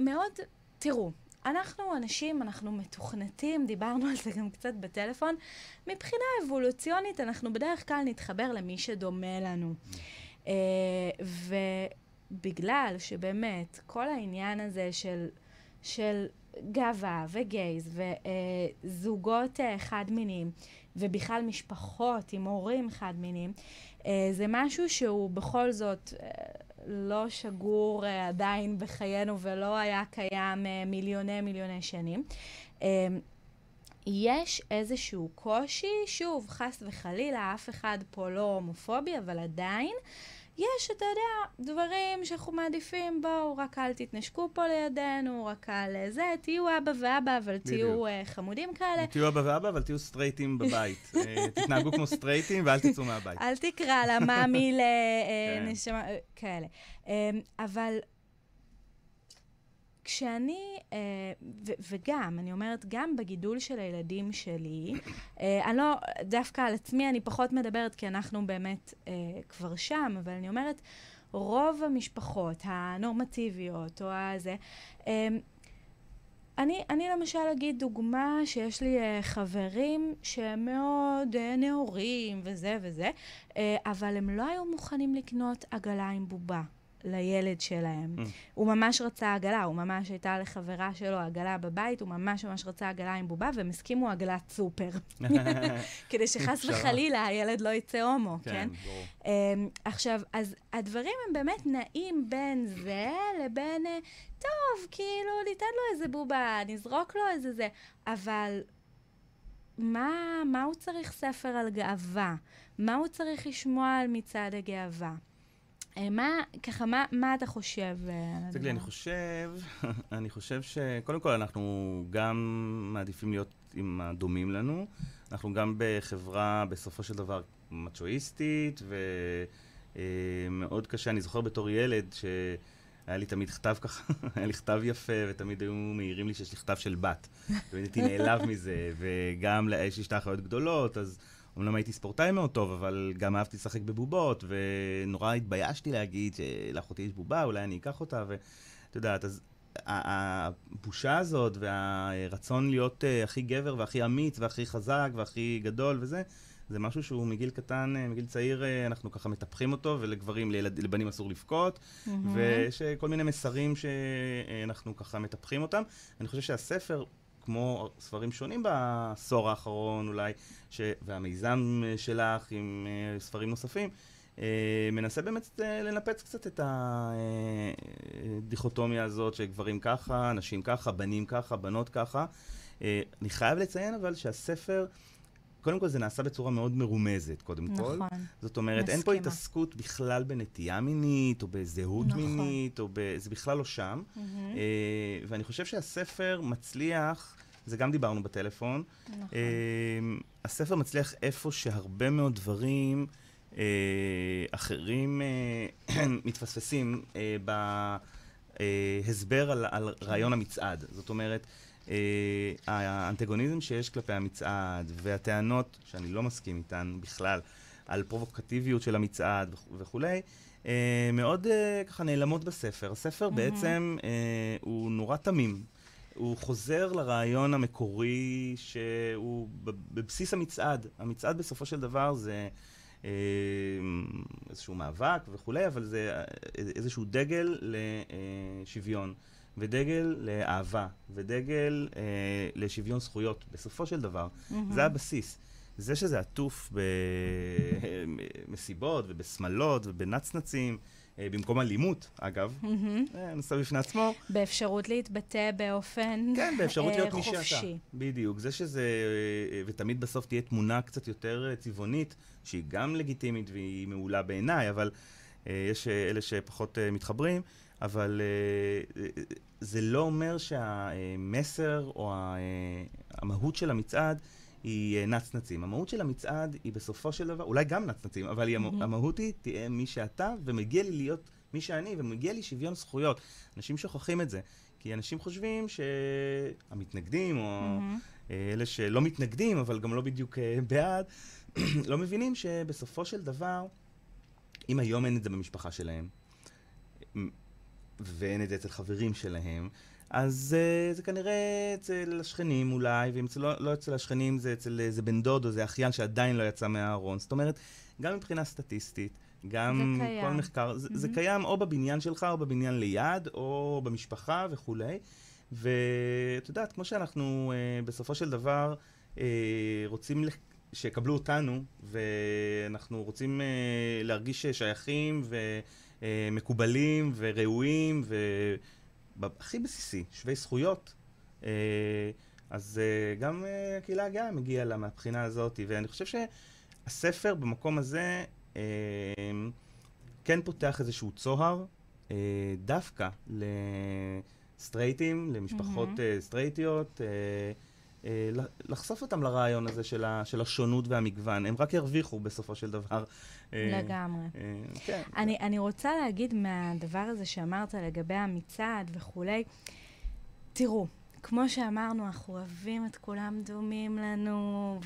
Speaker 2: מאוד, תראו, אנחנו אנשים, אנחנו מתוכנתים, דיברנו על זה גם קצת בטלפון. מבחינה אבולוציונית, אנחנו בדרך כלל נתחבר למי שדומה לנו. אה, ובגלל שבאמת כל העניין הזה של, של גאווה וגייז וזוגות אה, חד-מיניים ובכלל משפחות עם הורים חד-מיניים, אה, זה משהו שהוא בכל זאת אה, לא שגור עדיין בחיינו ולא היה קיים מיליוני מיליוני שנים. יש איזשהו קושי, שוב, חס וחלילה, אף אחד פה לא הומופובי, אבל עדיין, יש, אתה יודע, דברים שאנחנו מעדיפים, בואו, רק אל תתנשקו פה לידינו, רק על אה, זה, תהיו אבא ואבא, אבל תהיו uh, חמודים כאלה.
Speaker 3: תהיו אבא ואבא, אבל תהיו סטרייטים בבית. uh, [LAUGHS] תתנהגו כמו סטרייטים ואל תצאו מהבית.
Speaker 2: אל תקרא לה מאמי לנשמה, כן. כאלה. אבל כשאני, אה, ו- וגם, אני אומרת, גם בגידול של הילדים שלי, אה, אני לא, דווקא על עצמי אני פחות מדברת, כי אנחנו באמת אה, כבר שם, אבל אני אומרת, רוב המשפחות הנורמטיביות, או הזה, אה, אני, אני למשל אגיד דוגמה שיש לי uh, חברים שהם מאוד uh, נאורים וזה וזה, uh, אבל הם לא היו מוכנים לקנות עגלה עם בובה. לילד שלהם. Mm. הוא ממש רצה עגלה, הוא ממש הייתה לחברה שלו עגלה בבית, הוא ממש ממש רצה עגלה עם בובה, והם הסכימו עגלת סופר. [LAUGHS] כדי שחס וחלילה הילד לא יצא הומו, כן? כן, ברור. Um, עכשיו, אז הדברים הם באמת נעים בין זה לבין, uh, טוב, כאילו, ניתן לו איזה בובה, נזרוק לו איזה זה, אבל... מה, מה הוא צריך ספר על גאווה? מה הוא צריך לשמוע על מצעד הגאווה? אה, מה, ככה, מה, מה אתה חושב
Speaker 3: אה, הדבר? אני חושב, [LAUGHS] אני חושב שקודם כל אנחנו גם מעדיפים להיות עם הדומים לנו. אנחנו גם בחברה, בסופו של דבר, מצ'ואיסטית, ומאוד אה, קשה. אני זוכר בתור ילד ש... היה לי תמיד כתב ככה, [LAUGHS] היה לי כתב יפה, ותמיד היו מעירים לי שיש לי כתב של בת. [LAUGHS] תמיד הייתי נעלב מזה, וגם יש לי שתי אחיות גדולות, אז אומנם הייתי ספורטאי מאוד טוב, אבל גם אהבתי לשחק בבובות, ונורא התביישתי להגיד שלאחותי יש בובה, אולי אני אקח אותה, ואת יודעת, אז הבושה הזאת והרצון להיות אה, הכי גבר והכי אמיץ והכי חזק והכי גדול וזה, זה משהו שהוא מגיל קטן, אה, מגיל צעיר, אה, אנחנו ככה מטפחים אותו, ולגברים, לילד, לבנים אסור לבכות, mm-hmm. ויש כל מיני מסרים שאנחנו ככה מטפחים אותם. אני חושב שהספר כמו ספרים שונים בעשור האחרון אולי, ש... והמיזם שלך עם uh, ספרים נוספים, uh, מנסה באמת לנפץ קצת את הדיכוטומיה הזאת שגברים ככה, נשים ככה, בנים ככה, בנות ככה. אני חייב לציין אבל שהספר... קודם כל זה נעשה בצורה מאוד מרומזת, קודם נכון, כל. זאת אומרת, מסכימה. אין פה התעסקות בכלל בנטייה מינית, או בזהות נכון. מינית, או ב... זה בכלל לא שם. Mm-hmm. אה, ואני חושב שהספר מצליח, זה גם דיברנו בטלפון, נכון. אה, הספר מצליח איפה שהרבה מאוד דברים אה, אחרים אה, [CLEARS THROAT] מתפספסים אה, בהסבר על, על רעיון המצעד. זאת אומרת, אה, האנטגוניזם שיש כלפי המצעד והטענות, שאני לא מסכים איתן בכלל, על פרובוקטיביות של המצעד וכולי, אה, מאוד אה, ככה נעלמות בספר. הספר mm-hmm. בעצם הוא נורא תמים. הוא חוזר לרעיון המקורי שהוא בבסיס המצעד. המצעד בסופו של דבר זה איזשהו מאבק וכולי, אבל זה איזשהו דגל לשוויון. ודגל לאהבה, ודגל אה, לשוויון זכויות, בסופו של דבר. Mm-hmm. זה הבסיס. זה שזה עטוף במסיבות ובשמלות ובנצנצים, אה, במקום אלימות, אגב. אה, נושא בפני עצמו.
Speaker 2: באפשרות להתבטא באופן
Speaker 3: כן, באפשרות להיות מי שאתה. בדיוק. זה שזה, אה, ותמיד בסוף תהיה תמונה קצת יותר צבעונית, שהיא גם לגיטימית והיא מעולה בעיניי, אבל אה, יש אה, אלה שפחות אה, מתחברים. אבל זה לא אומר שהמסר או המהות של המצעד היא נצנצים. המהות של המצעד היא בסופו של דבר, אולי גם נצנצים, אבל היא, mm-hmm. המהות היא תהיה מי שאתה, ומגיע לי להיות מי שאני, ומגיע לי שוויון זכויות. אנשים שוכחים את זה, כי אנשים חושבים שהמתנגדים, או mm-hmm. אלה שלא מתנגדים, אבל גם לא בדיוק בעד, [CLEARS THROAT] לא מבינים שבסופו של דבר, אם היום אין את זה במשפחה שלהם, ואין את זה אצל חברים שלהם, אז uh, זה כנראה אצל השכנים אולי, ואם לא, לא אצל השכנים זה אצל איזה בן דוד או איזה אחיין שעדיין לא יצא מהארון. זאת אומרת, גם מבחינה סטטיסטית, גם כל מחקר, mm-hmm. זה, זה קיים או בבניין שלך או בבניין ליד, או במשפחה וכולי. ואת יודעת, כמו שאנחנו אה, בסופו של דבר אה, רוצים שיקבלו אותנו, ואנחנו רוצים אה, להרגיש שייכים ומקובלים וראויים, והכי בסיסי, שווי זכויות. אז גם הקהילה הגאה מגיעה לה מהבחינה הזאת, ואני חושב שהספר במקום הזה כן פותח איזשהו צוהר, דווקא לסטרייטים, למשפחות mm-hmm. סטרייטיות. אה, לחשוף אותם לרעיון הזה של, ה, של השונות והמגוון. הם רק ירוויחו בסופו של דבר.
Speaker 2: אה, לגמרי. אה, כן. אני, אני רוצה להגיד מהדבר הזה שאמרת לגבי המצעד וכולי, תראו, כמו שאמרנו, אנחנו אוהבים את כולם דומים לנו,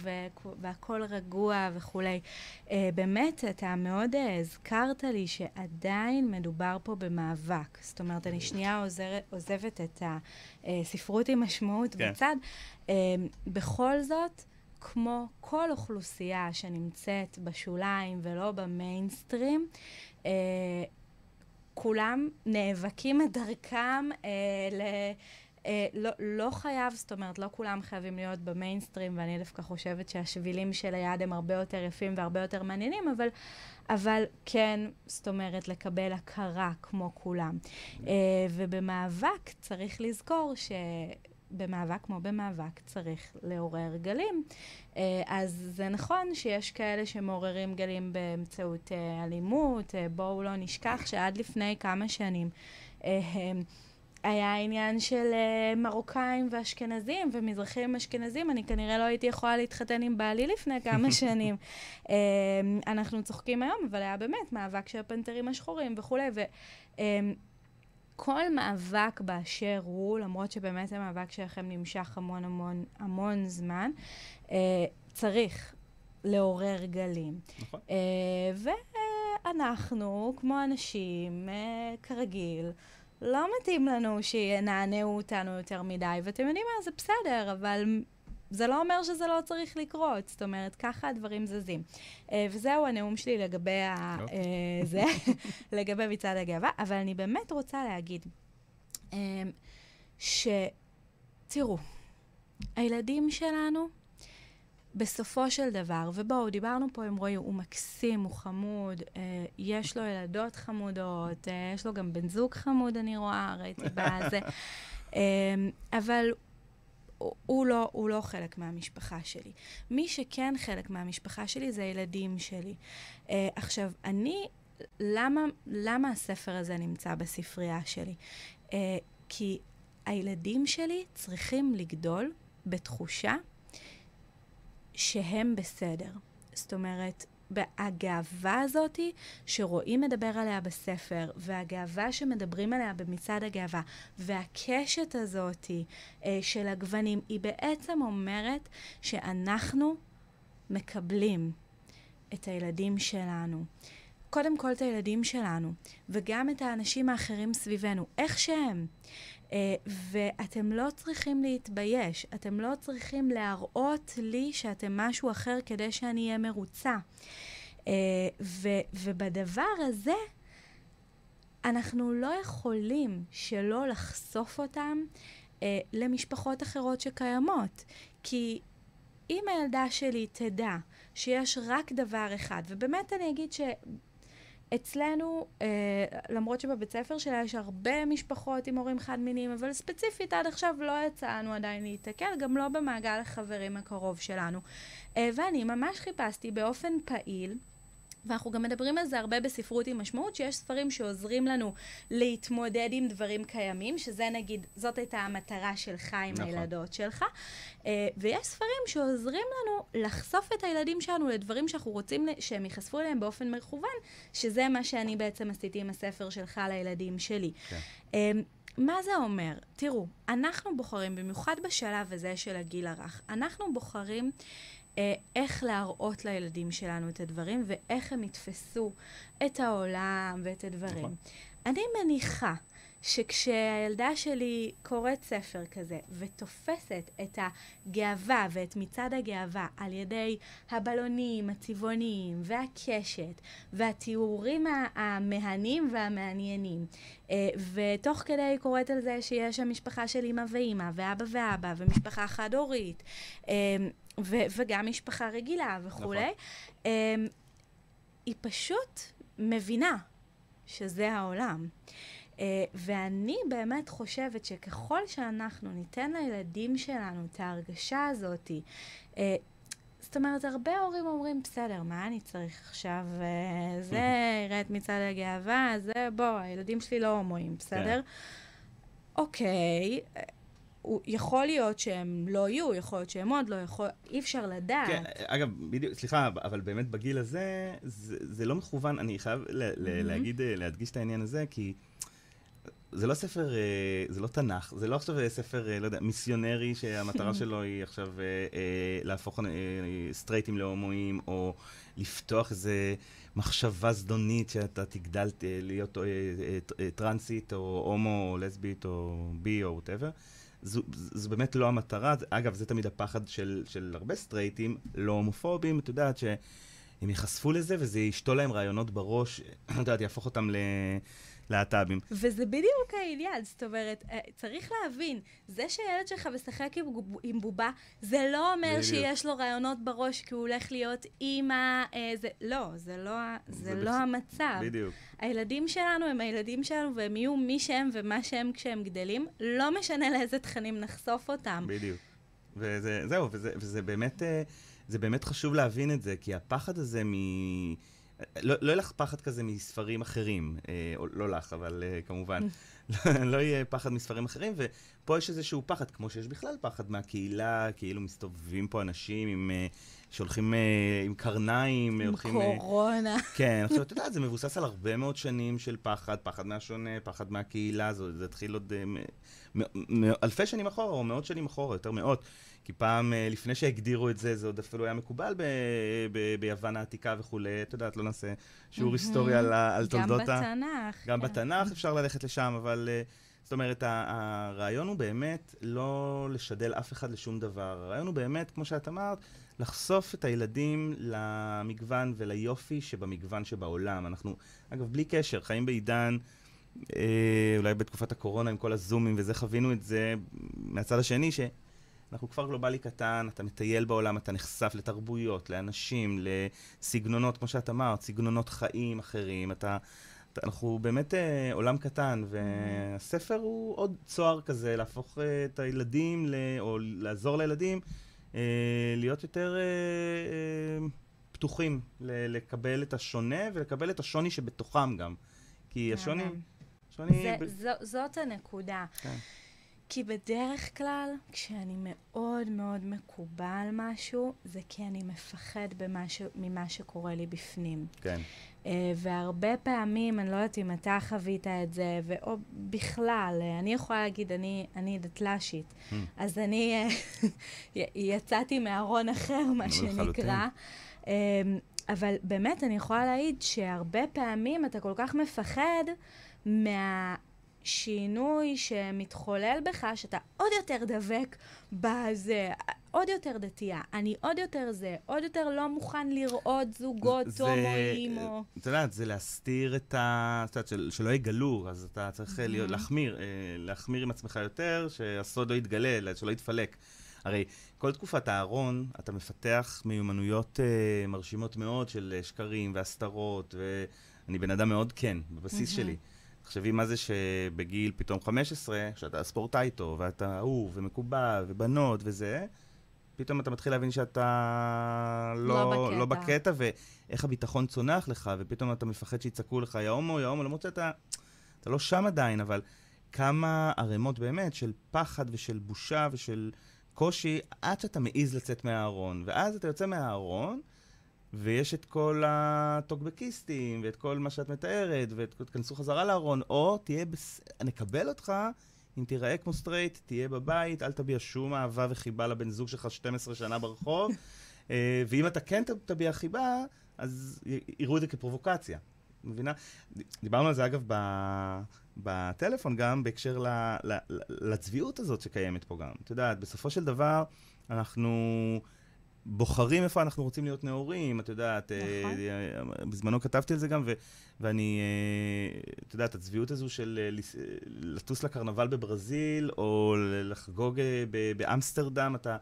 Speaker 2: והכול רגוע וכולי. Uh, באמת, אתה מאוד הזכרת לי שעדיין מדובר פה במאבק. זאת אומרת, אני שנייה עוזר, עוזבת את הספרות עם משמעות כן. בצד. Uh, בכל זאת, כמו כל אוכלוסייה שנמצאת בשוליים ולא במיינסטרים, uh, כולם נאבקים את דרכם uh, ל... אה, לא, לא חייב, זאת אומרת, לא כולם חייבים להיות במיינסטרים, ואני דווקא חושבת שהשבילים של היד הם הרבה יותר יפים והרבה יותר מעניינים, אבל, אבל כן, זאת אומרת, לקבל הכרה כמו כולם. אה, ובמאבק צריך לזכור ש... במאבק כמו במאבק צריך לעורר גלים. Uh, אז זה נכון שיש כאלה שמעוררים גלים באמצעות uh, אלימות. Uh, בואו לא נשכח שעד לפני כמה שנים היה עניין של מרוקאים ואשכנזים ומזרחים אשכנזים. אני כנראה לא הייתי יכולה להתחתן עם בעלי לפני כמה [LAUGHS] שנים. אנחנו צוחקים היום, אבל היה באמת מאבק של הפנתרים השחורים וכולי. וכל uh, מאבק באשר הוא, למרות שבאמת המאבק שלכם נמשך המון המון המון זמן, uh, צריך לעורר גלים. נכון. Uh, ואנחנו, כמו אנשים, uh, כרגיל, לא מתאים לנו שינענעו אותנו יותר מדי, ואתם יודעים מה, זה בסדר, אבל זה לא אומר שזה לא צריך לקרות. זאת אומרת, ככה הדברים זזים. Uh, וזהו הנאום שלי לגבי ה... Uh, זה, [LAUGHS] לגבי מצעד הגאווה, אבל אני באמת רוצה להגיד uh, ש... תראו, הילדים שלנו, בסופו של דבר, ובואו, דיברנו פה עם רועי, הוא מקסים, הוא חמוד, אה, יש לו ילדות חמודות, אה, יש לו גם בן זוג חמוד, אני רואה, ראיתי בזה, [LAUGHS] אה, אבל הוא, הוא, לא, הוא לא חלק מהמשפחה שלי. מי שכן חלק מהמשפחה שלי זה הילדים שלי. אה, עכשיו, אני, למה, למה הספר הזה נמצא בספרייה שלי? אה, כי הילדים שלי צריכים לגדול בתחושה שהם בסדר. זאת אומרת, הגאווה הזאת שרואים מדבר עליה בספר, והגאווה שמדברים עליה במצעד הגאווה, והקשת הזאת אה, של הגוונים, היא בעצם אומרת שאנחנו מקבלים את הילדים שלנו. קודם כל את הילדים שלנו, וגם את האנשים האחרים סביבנו, איך שהם. אה, ואתם לא צריכים להתבייש, אתם לא צריכים להראות לי שאתם משהו אחר כדי שאני אהיה מרוצה. אה, ו- ובדבר הזה, אנחנו לא יכולים שלא לחשוף אותם אה, למשפחות אחרות שקיימות. כי אם הילדה שלי תדע שיש רק דבר אחד, ובאמת אני אגיד ש... אצלנו, אה, למרות שבבית ספר שלה יש הרבה משפחות עם הורים חד-מיניים, אבל ספציפית עד עכשיו לא יצאנו עדיין להתקל, גם לא במעגל החברים הקרוב שלנו. אה, ואני ממש חיפשתי באופן פעיל. ואנחנו גם מדברים על זה הרבה בספרות עם משמעות, שיש ספרים שעוזרים לנו להתמודד עם דברים קיימים, שזה נגיד, זאת הייתה המטרה שלך עם נכון. הילדות שלך. Uh, ויש ספרים שעוזרים לנו לחשוף את הילדים שלנו לדברים שאנחנו רוצים שהם ייחשפו אליהם באופן מכוון, שזה מה שאני בעצם עשיתי עם הספר שלך לילדים שלי. כן. Uh, מה זה אומר? תראו, אנחנו בוחרים, במיוחד בשלב הזה של הגיל הרך, אנחנו בוחרים אה, איך להראות לילדים שלנו את הדברים ואיך הם יתפסו את העולם ואת הדברים. נכון. אני מניחה שכשהילדה שלי קוראת ספר כזה ותופסת את הגאווה ואת מצעד הגאווה על ידי הבלונים, הצבעוניים והקשת והתיאורים המהנים והמעניינים, אה, ותוך כדי היא קוראת על זה שיש שם משפחה של אמא ואימא ואבא ואבא ומשפחה חד-הורית אה, וגם משפחה רגילה וכולי, נכון. אה, היא פשוט מבינה שזה העולם. Uh, ואני באמת חושבת שככל שאנחנו ניתן לילדים שלנו את ההרגשה הזאת, uh, זאת אומרת, הרבה הורים אומרים, בסדר, מה אני צריך עכשיו? Uh, זה יראה את מצעד הגאווה, זה, בוא, הילדים שלי לא הומואים, בסדר? כן. אוקיי, הוא, יכול להיות שהם לא יהיו, יכול להיות שהם עוד לא, יכול, אי אפשר לדעת. כן,
Speaker 3: אגב, בדיוק, סליחה, אבל באמת בגיל הזה, זה, זה לא מכוון, אני חייב mm-hmm. להגיד, להדגיש את העניין הזה, כי... זה לא ספר, אה, זה לא תנ"ך, זה לא עכשיו ספר, אה, לא יודע, מיסיונרי שהמטרה [LAUGHS] שלו היא עכשיו אה, להפוך סטרייטים להומואים, או לפתוח איזה מחשבה זדונית שאתה תגדל להיות טרנסית, או הומו, או לסבית, או בי, או ווטאבר. זו, זו באמת לא המטרה. אגב, זה תמיד הפחד של, של הרבה סטרייטים, לא הומופובים, את יודעת, שהם ייחשפו לזה וזה ישתול להם רעיונות בראש, [CLEARS THROAT] את יודעת, יהפוך אותם ל... להט"בים.
Speaker 2: וזה בדיוק העניין, זאת אומרת, אה, צריך להבין, זה שהילד שלך משחק עם, עם בובה, זה לא אומר בדיוק. שיש לו רעיונות בראש כי הוא הולך להיות אימא, אה, זה, לא, זה לא, זה זה לא בח... המצב.
Speaker 3: בדיוק.
Speaker 2: הילדים שלנו הם הילדים שלנו, והם יהיו מי שהם ומה שהם כשהם גדלים, לא משנה לאיזה תכנים נחשוף אותם.
Speaker 3: בדיוק. וזהו, וזה, וזה באמת, אה, זה באמת חשוב להבין את זה, כי הפחד הזה מ... לא, לא יהיה לך פחד כזה מספרים אחרים, אה, או לא לך, אבל אה, כמובן, [LAUGHS] [LAUGHS] לא יהיה פחד מספרים אחרים, ופה יש איזשהו פחד, כמו שיש בכלל פחד מהקהילה, כאילו מסתובבים פה אנשים עם... אה, שהולכים אה, עם קרניים,
Speaker 2: עם
Speaker 3: הולכים...
Speaker 2: עם קורונה.
Speaker 3: כן, עכשיו, את יודעת, זה מבוסס על הרבה מאוד שנים של פחד, פחד מהשונה, פחד מהקהילה, זה, זה התחיל עוד אלפי שנים אחורה, או מאות שנים אחורה, יותר מאות. כי פעם, אה, לפני שהגדירו את זה, זה עוד אפילו היה מקובל ב- ב- ביוון העתיקה וכולי. את יודעת, לא נעשה שיעור היסטוריה על, על תולדות
Speaker 2: ה... גם בתנ"ך.
Speaker 3: גם כן. בתנ"ך אפשר ללכת לשם, אבל... אה, זאת אומרת, הרעיון הוא באמת לא לשדל אף אחד לשום דבר. הרעיון הוא באמת, כמו שאת אמרת, לחשוף את הילדים למגוון וליופי שבמגוון שבעולם. אנחנו, אגב, בלי קשר, חיים בעידן... אה, אולי בתקופת הקורונה עם כל הזומים וזה, חווינו את זה מהצד השני, ש... אנחנו כפר גלובלי קטן, אתה מטייל בעולם, אתה נחשף לתרבויות, לאנשים, לסגנונות, כמו שאת אמרת, סגנונות חיים אחרים, אתה... אנחנו באמת אה, עולם קטן, והספר הוא עוד צוהר כזה, להפוך אה, את הילדים, ל, או לעזור לילדים, להיות יותר אה, אה, פתוחים, לקבל את השונה ולקבל את השוני שבתוכם גם. כי השוני...
Speaker 2: שוני... זה, ב... זו, זאת הנקודה. כן. כי בדרך כלל, כשאני מאוד מאוד מקובל משהו, זה כי אני מפחד במשהו, ממה שקורה לי בפנים.
Speaker 3: כן.
Speaker 2: Uh, והרבה פעמים, אני לא יודעת אם אתה חווית את זה, או בכלל, uh, אני יכולה להגיד, אני, אני דתל"שית, mm. אז אני uh, [LAUGHS] יצאתי מארון אחר, מה שנקרא. Uh, אבל באמת, אני יכולה להעיד שהרבה פעמים אתה כל כך מפחד מה... שינוי שמתחולל בך, שאתה עוד יותר דבק בזה, עוד יותר דתייה, אני עוד יותר זה, עוד יותר לא מוכן לראות זוגות הומואים או...
Speaker 3: את יודעת, זה להסתיר את ה... את יודעת, של, שלא יגלו, אז אתה צריך mm-hmm. להיות, להחמיר, אה, להחמיר עם עצמך יותר, שהסוד לא יתגלה, שלא יתפלק. הרי כל תקופת הארון, אתה מפתח מיומנויות uh, מרשימות מאוד של שקרים והסתרות, ואני בן אדם מאוד כן, בבסיס mm-hmm. שלי. תחשבי מה זה שבגיל פתאום 15, כשאתה ספורטאי טוב, ואתה אהוב, ומקובל, ובנות, וזה, פתאום אתה מתחיל להבין שאתה לא, לא, בקטע. לא בקטע, ואיך הביטחון צונח לך, ופתאום אתה מפחד שיצעקו לך, יא הומו, יא הומו, למרות שאתה אתה לא שם עדיין, אבל כמה ערימות באמת של פחד ושל בושה ושל קושי, עד שאתה מעז לצאת מהארון. ואז אתה יוצא מהארון, ויש את כל הטוקבקיסטים, ואת כל מה שאת מתארת, ותכנסו חזרה לארון, או תהיה, בס... נקבל אותך אם תיראה כמו סטרייט, תהיה בבית, אל תביע שום אהבה וחיבה לבן זוג שלך 12 שנה ברחוב, [LAUGHS] אה, ואם אתה כן תביע חיבה, אז יראו את זה כפרובוקציה. מבינה? דיברנו על זה, אגב, ב... בטלפון גם, בהקשר ל... ל... לצביעות הזאת שקיימת פה גם. את יודעת, בסופו של דבר, אנחנו... בוחרים איפה אנחנו רוצים להיות נאורים, את יודעת, נכון. אה, בזמנו כתבתי על זה גם, ו, ואני, אה, את יודעת, הצביעות הזו של אה, לטוס לקרנבל בברזיל, או לחגוג באמסטרדם, אתה...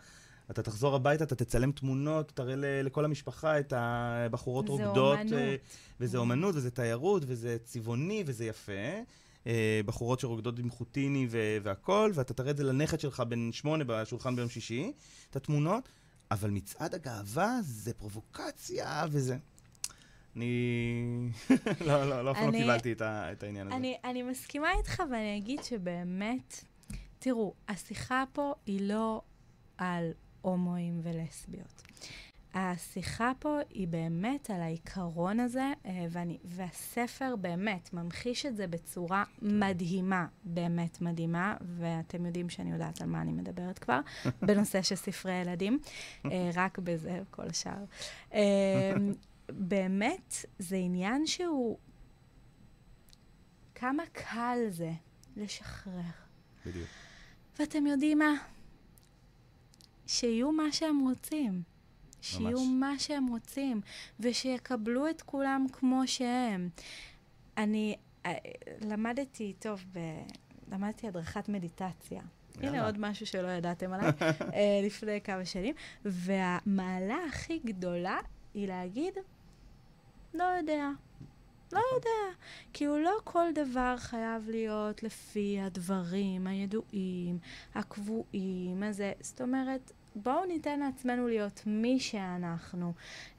Speaker 3: אתה תחזור הביתה, אתה תצלם תמונות, תראה לכל המשפחה את הבחורות רוקדות.
Speaker 2: זה אומנות.
Speaker 3: וזה אומנות, וזה תיירות, וזה צבעוני, וזה יפה. בחורות שרוקדות עם חוטיני והכול, ואתה תראה את זה לנכד שלך בן שמונה בשולחן ביום שישי, את התמונות. אבל מצעד הגאווה זה פרובוקציה וזה... אני... [LAUGHS] לא, לא, לא אף פעם לא קיבלתי את, העניין הזה.
Speaker 2: אני, אני מסכימה איתך ואני אגיד שבאמת, תראו, השיחה פה היא לא על הומואים ולסביות. השיחה פה היא באמת על העיקרון הזה, אה, ואני, והספר באמת ממחיש את זה בצורה מדהימה, באמת מדהימה, ואתם יודעים שאני יודעת על מה אני מדברת כבר, [LAUGHS] בנושא של ספרי ילדים, אה, רק בזה, כל השאר. אה, באמת, זה עניין שהוא... כמה קל זה לשחרר.
Speaker 3: בדיוק.
Speaker 2: ואתם יודעים מה? שיהיו מה שהם רוצים. שיהיו. מה שהם רוצים, ושיקבלו את כולם כמו שהם. אני אה, למדתי, טוב, ב... למדתי הדרכת מדיטציה. יאללה. הנה עוד משהו שלא ידעתם עליי, [LAUGHS] אה, לפני כמה שנים. והמעלה הכי גדולה היא להגיד, לא יודע. לא נכון. יודע. כי הוא לא כל דבר חייב להיות לפי הדברים הידועים, הקבועים, הזה. זאת אומרת, בואו ניתן לעצמנו להיות מי שאנחנו,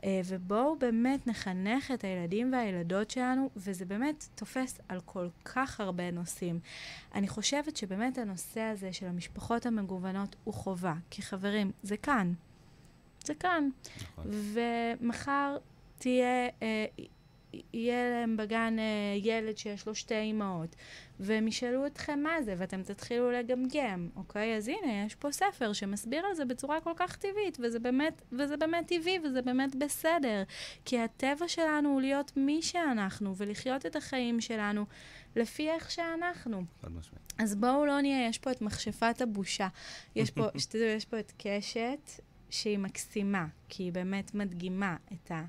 Speaker 2: אה, ובואו באמת נחנך את הילדים והילדות שלנו, וזה באמת תופס על כל כך הרבה נושאים. אני חושבת שבאמת הנושא הזה של המשפחות המגוונות הוא חובה, כי חברים, זה כאן. זה כאן. נכון. ומחר תהיה... אה, יהיה להם בגן אה, ילד שיש לו שתי אימהות, והם ישאלו אתכם מה זה, ואתם תתחילו לגמגם, אוקיי? אז הנה, יש פה ספר שמסביר על זה בצורה כל כך טבעית, וזה באמת, וזה באמת טבעי, וזה באמת בסדר. כי הטבע שלנו הוא להיות מי שאנחנו, ולחיות את החיים שלנו לפי איך שאנחנו.
Speaker 3: חד משמעית.
Speaker 2: אז בואו לא נהיה, יש פה את מכשפת הבושה. יש פה, [LAUGHS] שתדעו, יש פה את קשת שהיא מקסימה, כי היא באמת מדגימה את ה...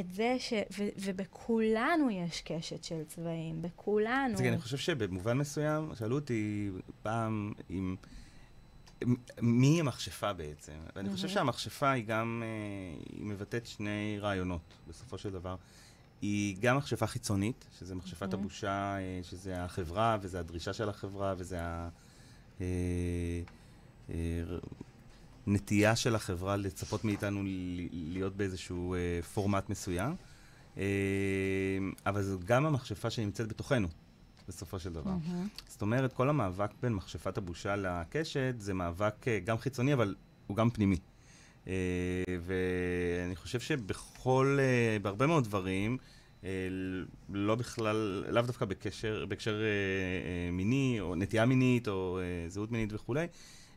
Speaker 2: את זה ש... ו, ובכולנו יש קשת של צבעים, בכולנו.
Speaker 3: תראי, אני חושב שבמובן מסוים, שאלו אותי פעם אם... מי המכשפה בעצם? ואני חושב שהמכשפה היא גם, אה, היא מבטאת שני רעיונות, בסופו של דבר. היא גם מכשפה חיצונית, שזה מכשפת הבושה, אה, שזה החברה, וזה הדרישה של החברה, וזה ה... נטייה של החברה לצפות מאיתנו להיות באיזשהו אה, פורמט מסוים, אה, אבל זו גם המכשפה שנמצאת בתוכנו, בסופו של דבר. Mm-hmm. זאת אומרת, כל המאבק בין מכשפת הבושה לקשת זה מאבק אה, גם חיצוני, אבל הוא גם פנימי. אה, ואני חושב שבכל, אה, בהרבה מאוד דברים, אה, לא בכלל, לאו דווקא בקשר, בהקשר אה, אה, מיני, או נטייה מינית, או אה, זהות מינית וכולי,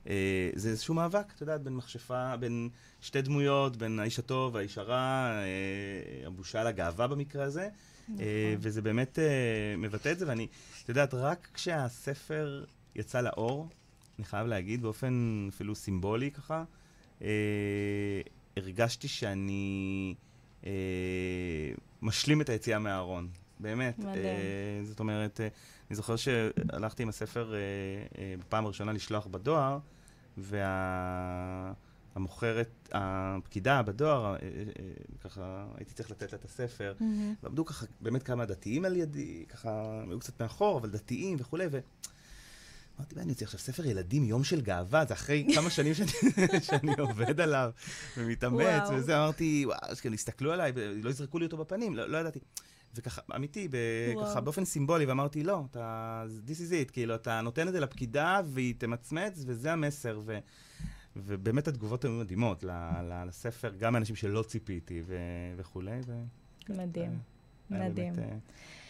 Speaker 3: אה, זה איזשהו מאבק, אתה יודע, בין מכשפה, בין שתי דמויות, בין האיש הטוב והאיש הרע, אה, הבושה לגאווה במקרה הזה. נכון. אה, וזה באמת אה, מבטא את זה, ואני, את יודעת, רק כשהספר יצא לאור, אני חייב להגיד, באופן אפילו סימבולי ככה, אה, הרגשתי שאני אה, משלים את היציאה מהארון. באמת. מדהים. אה, זאת אומרת, אה, אני זוכר שהלכתי עם הספר אה, אה, בפעם הראשונה לשלוח בדואר, והמוכרת, וה... הפקידה בדואר, אה, אה, אה, ככה הייתי צריך לתת לה את הספר, mm-hmm. ועמדו ככה באמת כמה דתיים על ידי, ככה, היו קצת מאחור, אבל דתיים וכולי, ו... אמרתי, מה, אני יוצא עכשיו ספר ילדים, יום של גאווה, זה אחרי [LAUGHS] כמה שנים שאני, שאני עובד עליו ומתאמץ, וזה, אמרתי, וואו, כאילו, הסתכלו עליי, לא יזרקו לי אותו בפנים, לא, לא ידעתי. וככה, אמיתי, ככה באופן סימבולי, ואמרתי, לא, אתה, this is it, כאילו, אתה נותן את זה לפקידה, והיא תמצמץ, וזה המסר. ו, ובאמת התגובות היו מדהימות לספר, גם מאנשים שלא ציפיתי ו, וכולי. ו,
Speaker 2: מדהים. מדהים.
Speaker 3: באמת אה,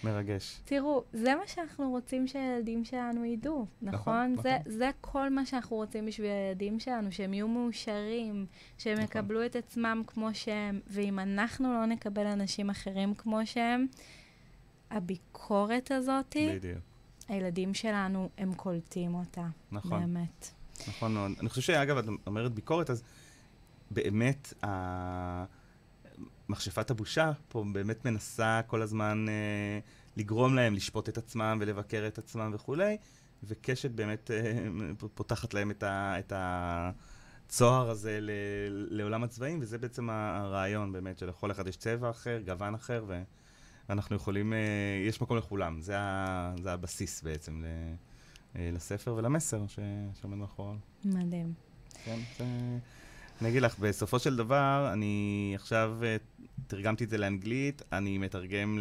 Speaker 3: מרגש.
Speaker 2: תראו, זה מה שאנחנו רוצים שהילדים שלנו ידעו, נכון?
Speaker 3: נכון,
Speaker 2: זה,
Speaker 3: נכון.
Speaker 2: זה כל מה שאנחנו רוצים בשביל הילדים שלנו, שהם יהיו מאושרים, שהם
Speaker 3: נכון.
Speaker 2: יקבלו את עצמם כמו שהם, ואם אנחנו לא נקבל אנשים אחרים כמו שהם, הביקורת הזאת,
Speaker 3: בדיוק.
Speaker 2: הילדים שלנו, הם קולטים אותה.
Speaker 3: נכון.
Speaker 2: באמת.
Speaker 3: נכון מאוד. אני חושב שאגב, את אומרת ביקורת, אז באמת, ה- מכשפת הבושה פה באמת מנסה כל הזמן אה, לגרום להם לשפוט את עצמם ולבקר את עצמם וכולי, וקשת באמת אה, [LAUGHS] פותחת להם את, ה, את הצוהר הזה ל, לעולם הצבעים, וזה בעצם הרעיון באמת, שלכל אחד יש צבע אחר, גוון אחר. ואנחנו יכולים, אה, יש מקום לכולם, זה, ה, זה הבסיס בעצם ל, אה, לספר ולמסר שעומד מאחוריו.
Speaker 2: מדהים.
Speaker 3: כן, זה... אני אגיד לך, בסופו של דבר, אני עכשיו אה, תרגמתי את זה לאנגלית, אני מתרגם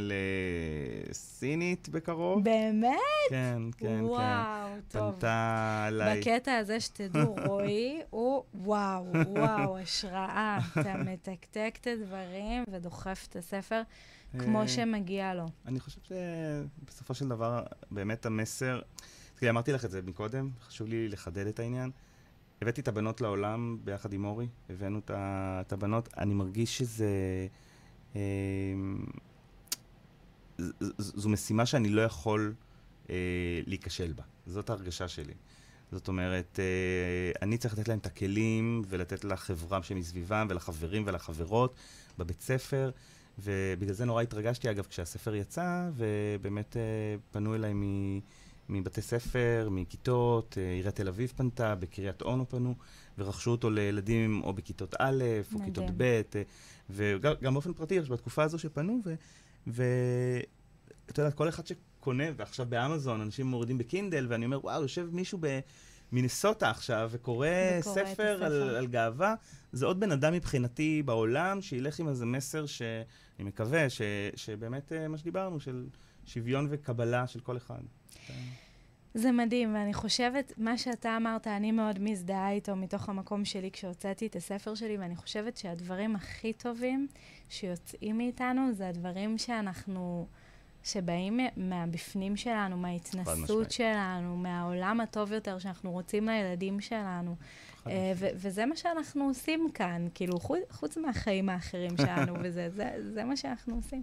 Speaker 3: לסינית בקרוב.
Speaker 2: באמת?
Speaker 3: כן, כן,
Speaker 2: וואו,
Speaker 3: כן.
Speaker 2: טוב.
Speaker 3: פנתה אליי.
Speaker 2: בקטע הזה שתדעו, רועי הוא וואו, וואו, השראה. אתה מתקתק את הדברים ודוחף את הספר כמו
Speaker 3: אה,
Speaker 2: שמגיע לו.
Speaker 3: אני חושב שבסופו של דבר, באמת המסר, תראי, אמרתי לך את זה מקודם, חשוב לי לחדד את העניין. הבאתי את הבנות לעולם ביחד עם אורי, הבאנו את הבנות, אני מרגיש שזה... אה, זו משימה שאני לא יכול אה, להיכשל בה, זאת ההרגשה שלי. זאת אומרת, אה, אני צריך לתת להם את הכלים ולתת לחברה שמסביבם ולחברים ולחברות בבית ספר, ובגלל זה נורא התרגשתי, אגב, כשהספר יצא, ובאמת אה, פנו אליי מ... מבתי ספר, מכיתות, אה, עיריית תל אביב פנתה, בקריית אונו פנו, ורכשו אותו לילדים או בכיתות א', או
Speaker 2: מדהים.
Speaker 3: כיתות ב', אה, וגם גם באופן פרטי, בתקופה הזו שפנו. ואת יודעת, כל אחד שקונה, ועכשיו באמזון, אנשים מורידים בקינדל, ואני אומר, וואו, יושב מישהו במינסוטה עכשיו, וקורא
Speaker 2: וקורא את
Speaker 3: ספר על. על גאווה, זה עוד בן אדם מבחינתי בעולם, שילך עם איזה מסר שאני מקווה, ש, שבאמת, אה, מה שדיברנו, של שוויון וקבלה של כל אחד.
Speaker 2: זה מדהים, ואני חושבת, מה שאתה אמרת, אני מאוד מזדהה איתו מתוך המקום שלי כשהוצאתי את הספר שלי, ואני חושבת שהדברים הכי טובים שיוצאים מאיתנו זה הדברים שאנחנו, שבאים מהבפנים שלנו, מההתנסות. שלנו, מהעולם הטוב יותר שאנחנו רוצים לילדים שלנו. אה, ו- וזה מה שאנחנו עושים כאן, כאילו, חוץ, חוץ מהחיים האחרים שלנו [LAUGHS] וזה, זה, זה מה שאנחנו עושים.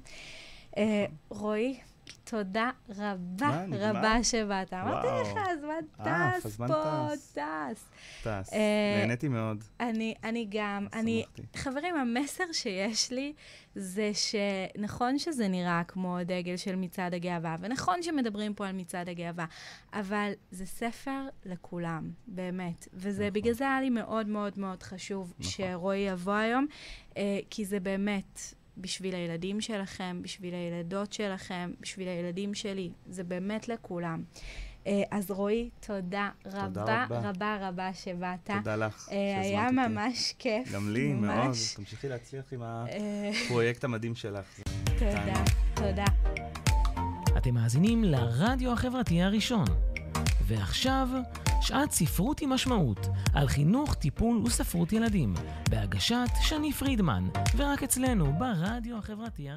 Speaker 2: אה, רועי, תודה רבה? רבה שבאת. אמרתי. לך, הזמן
Speaker 3: עף,
Speaker 2: טס פה,
Speaker 3: טס.
Speaker 2: טס. אה,
Speaker 3: נהניתי מאוד.
Speaker 2: אני, גם, אני. חברים, המסר שיש לי זה שנכון שזה נראה כמו דגל של מצעד הגאווה, ונכון שמדברים פה על מצעד הגאווה, אבל זה ספר לכולם, באמת. וזה,
Speaker 3: נכון.
Speaker 2: בגלל זה היה לי מאוד מאוד מאוד חשוב
Speaker 3: נכון.
Speaker 2: שרועי יבוא היום, אה, כי זה באמת בשביל הילדים שלכם, בשביל הילדות שלכם, בשביל הילדים שלי, זה באמת לכולם. אה, אז רועי, תודה רבה
Speaker 3: רבה.
Speaker 2: רבה רבה שבאת.
Speaker 3: תודה לך
Speaker 2: אה,
Speaker 3: שהזמנת
Speaker 2: היה
Speaker 3: אותי.
Speaker 2: ממש כיף.
Speaker 3: גם לי, מאוד.
Speaker 2: ממש.
Speaker 3: תמשיכי להצליח עם
Speaker 2: אה,
Speaker 3: הפרויקט המדהים שלך.
Speaker 2: תודה. תודה.
Speaker 1: אתם מאזינים לרדיו החברתי הראשון. ועכשיו, שעת ספרות עם משמעות, על חינוך, טיפול וספרות ילדים, בהגשת שני פרידמן, ורק אצלנו ברדיו החברתי.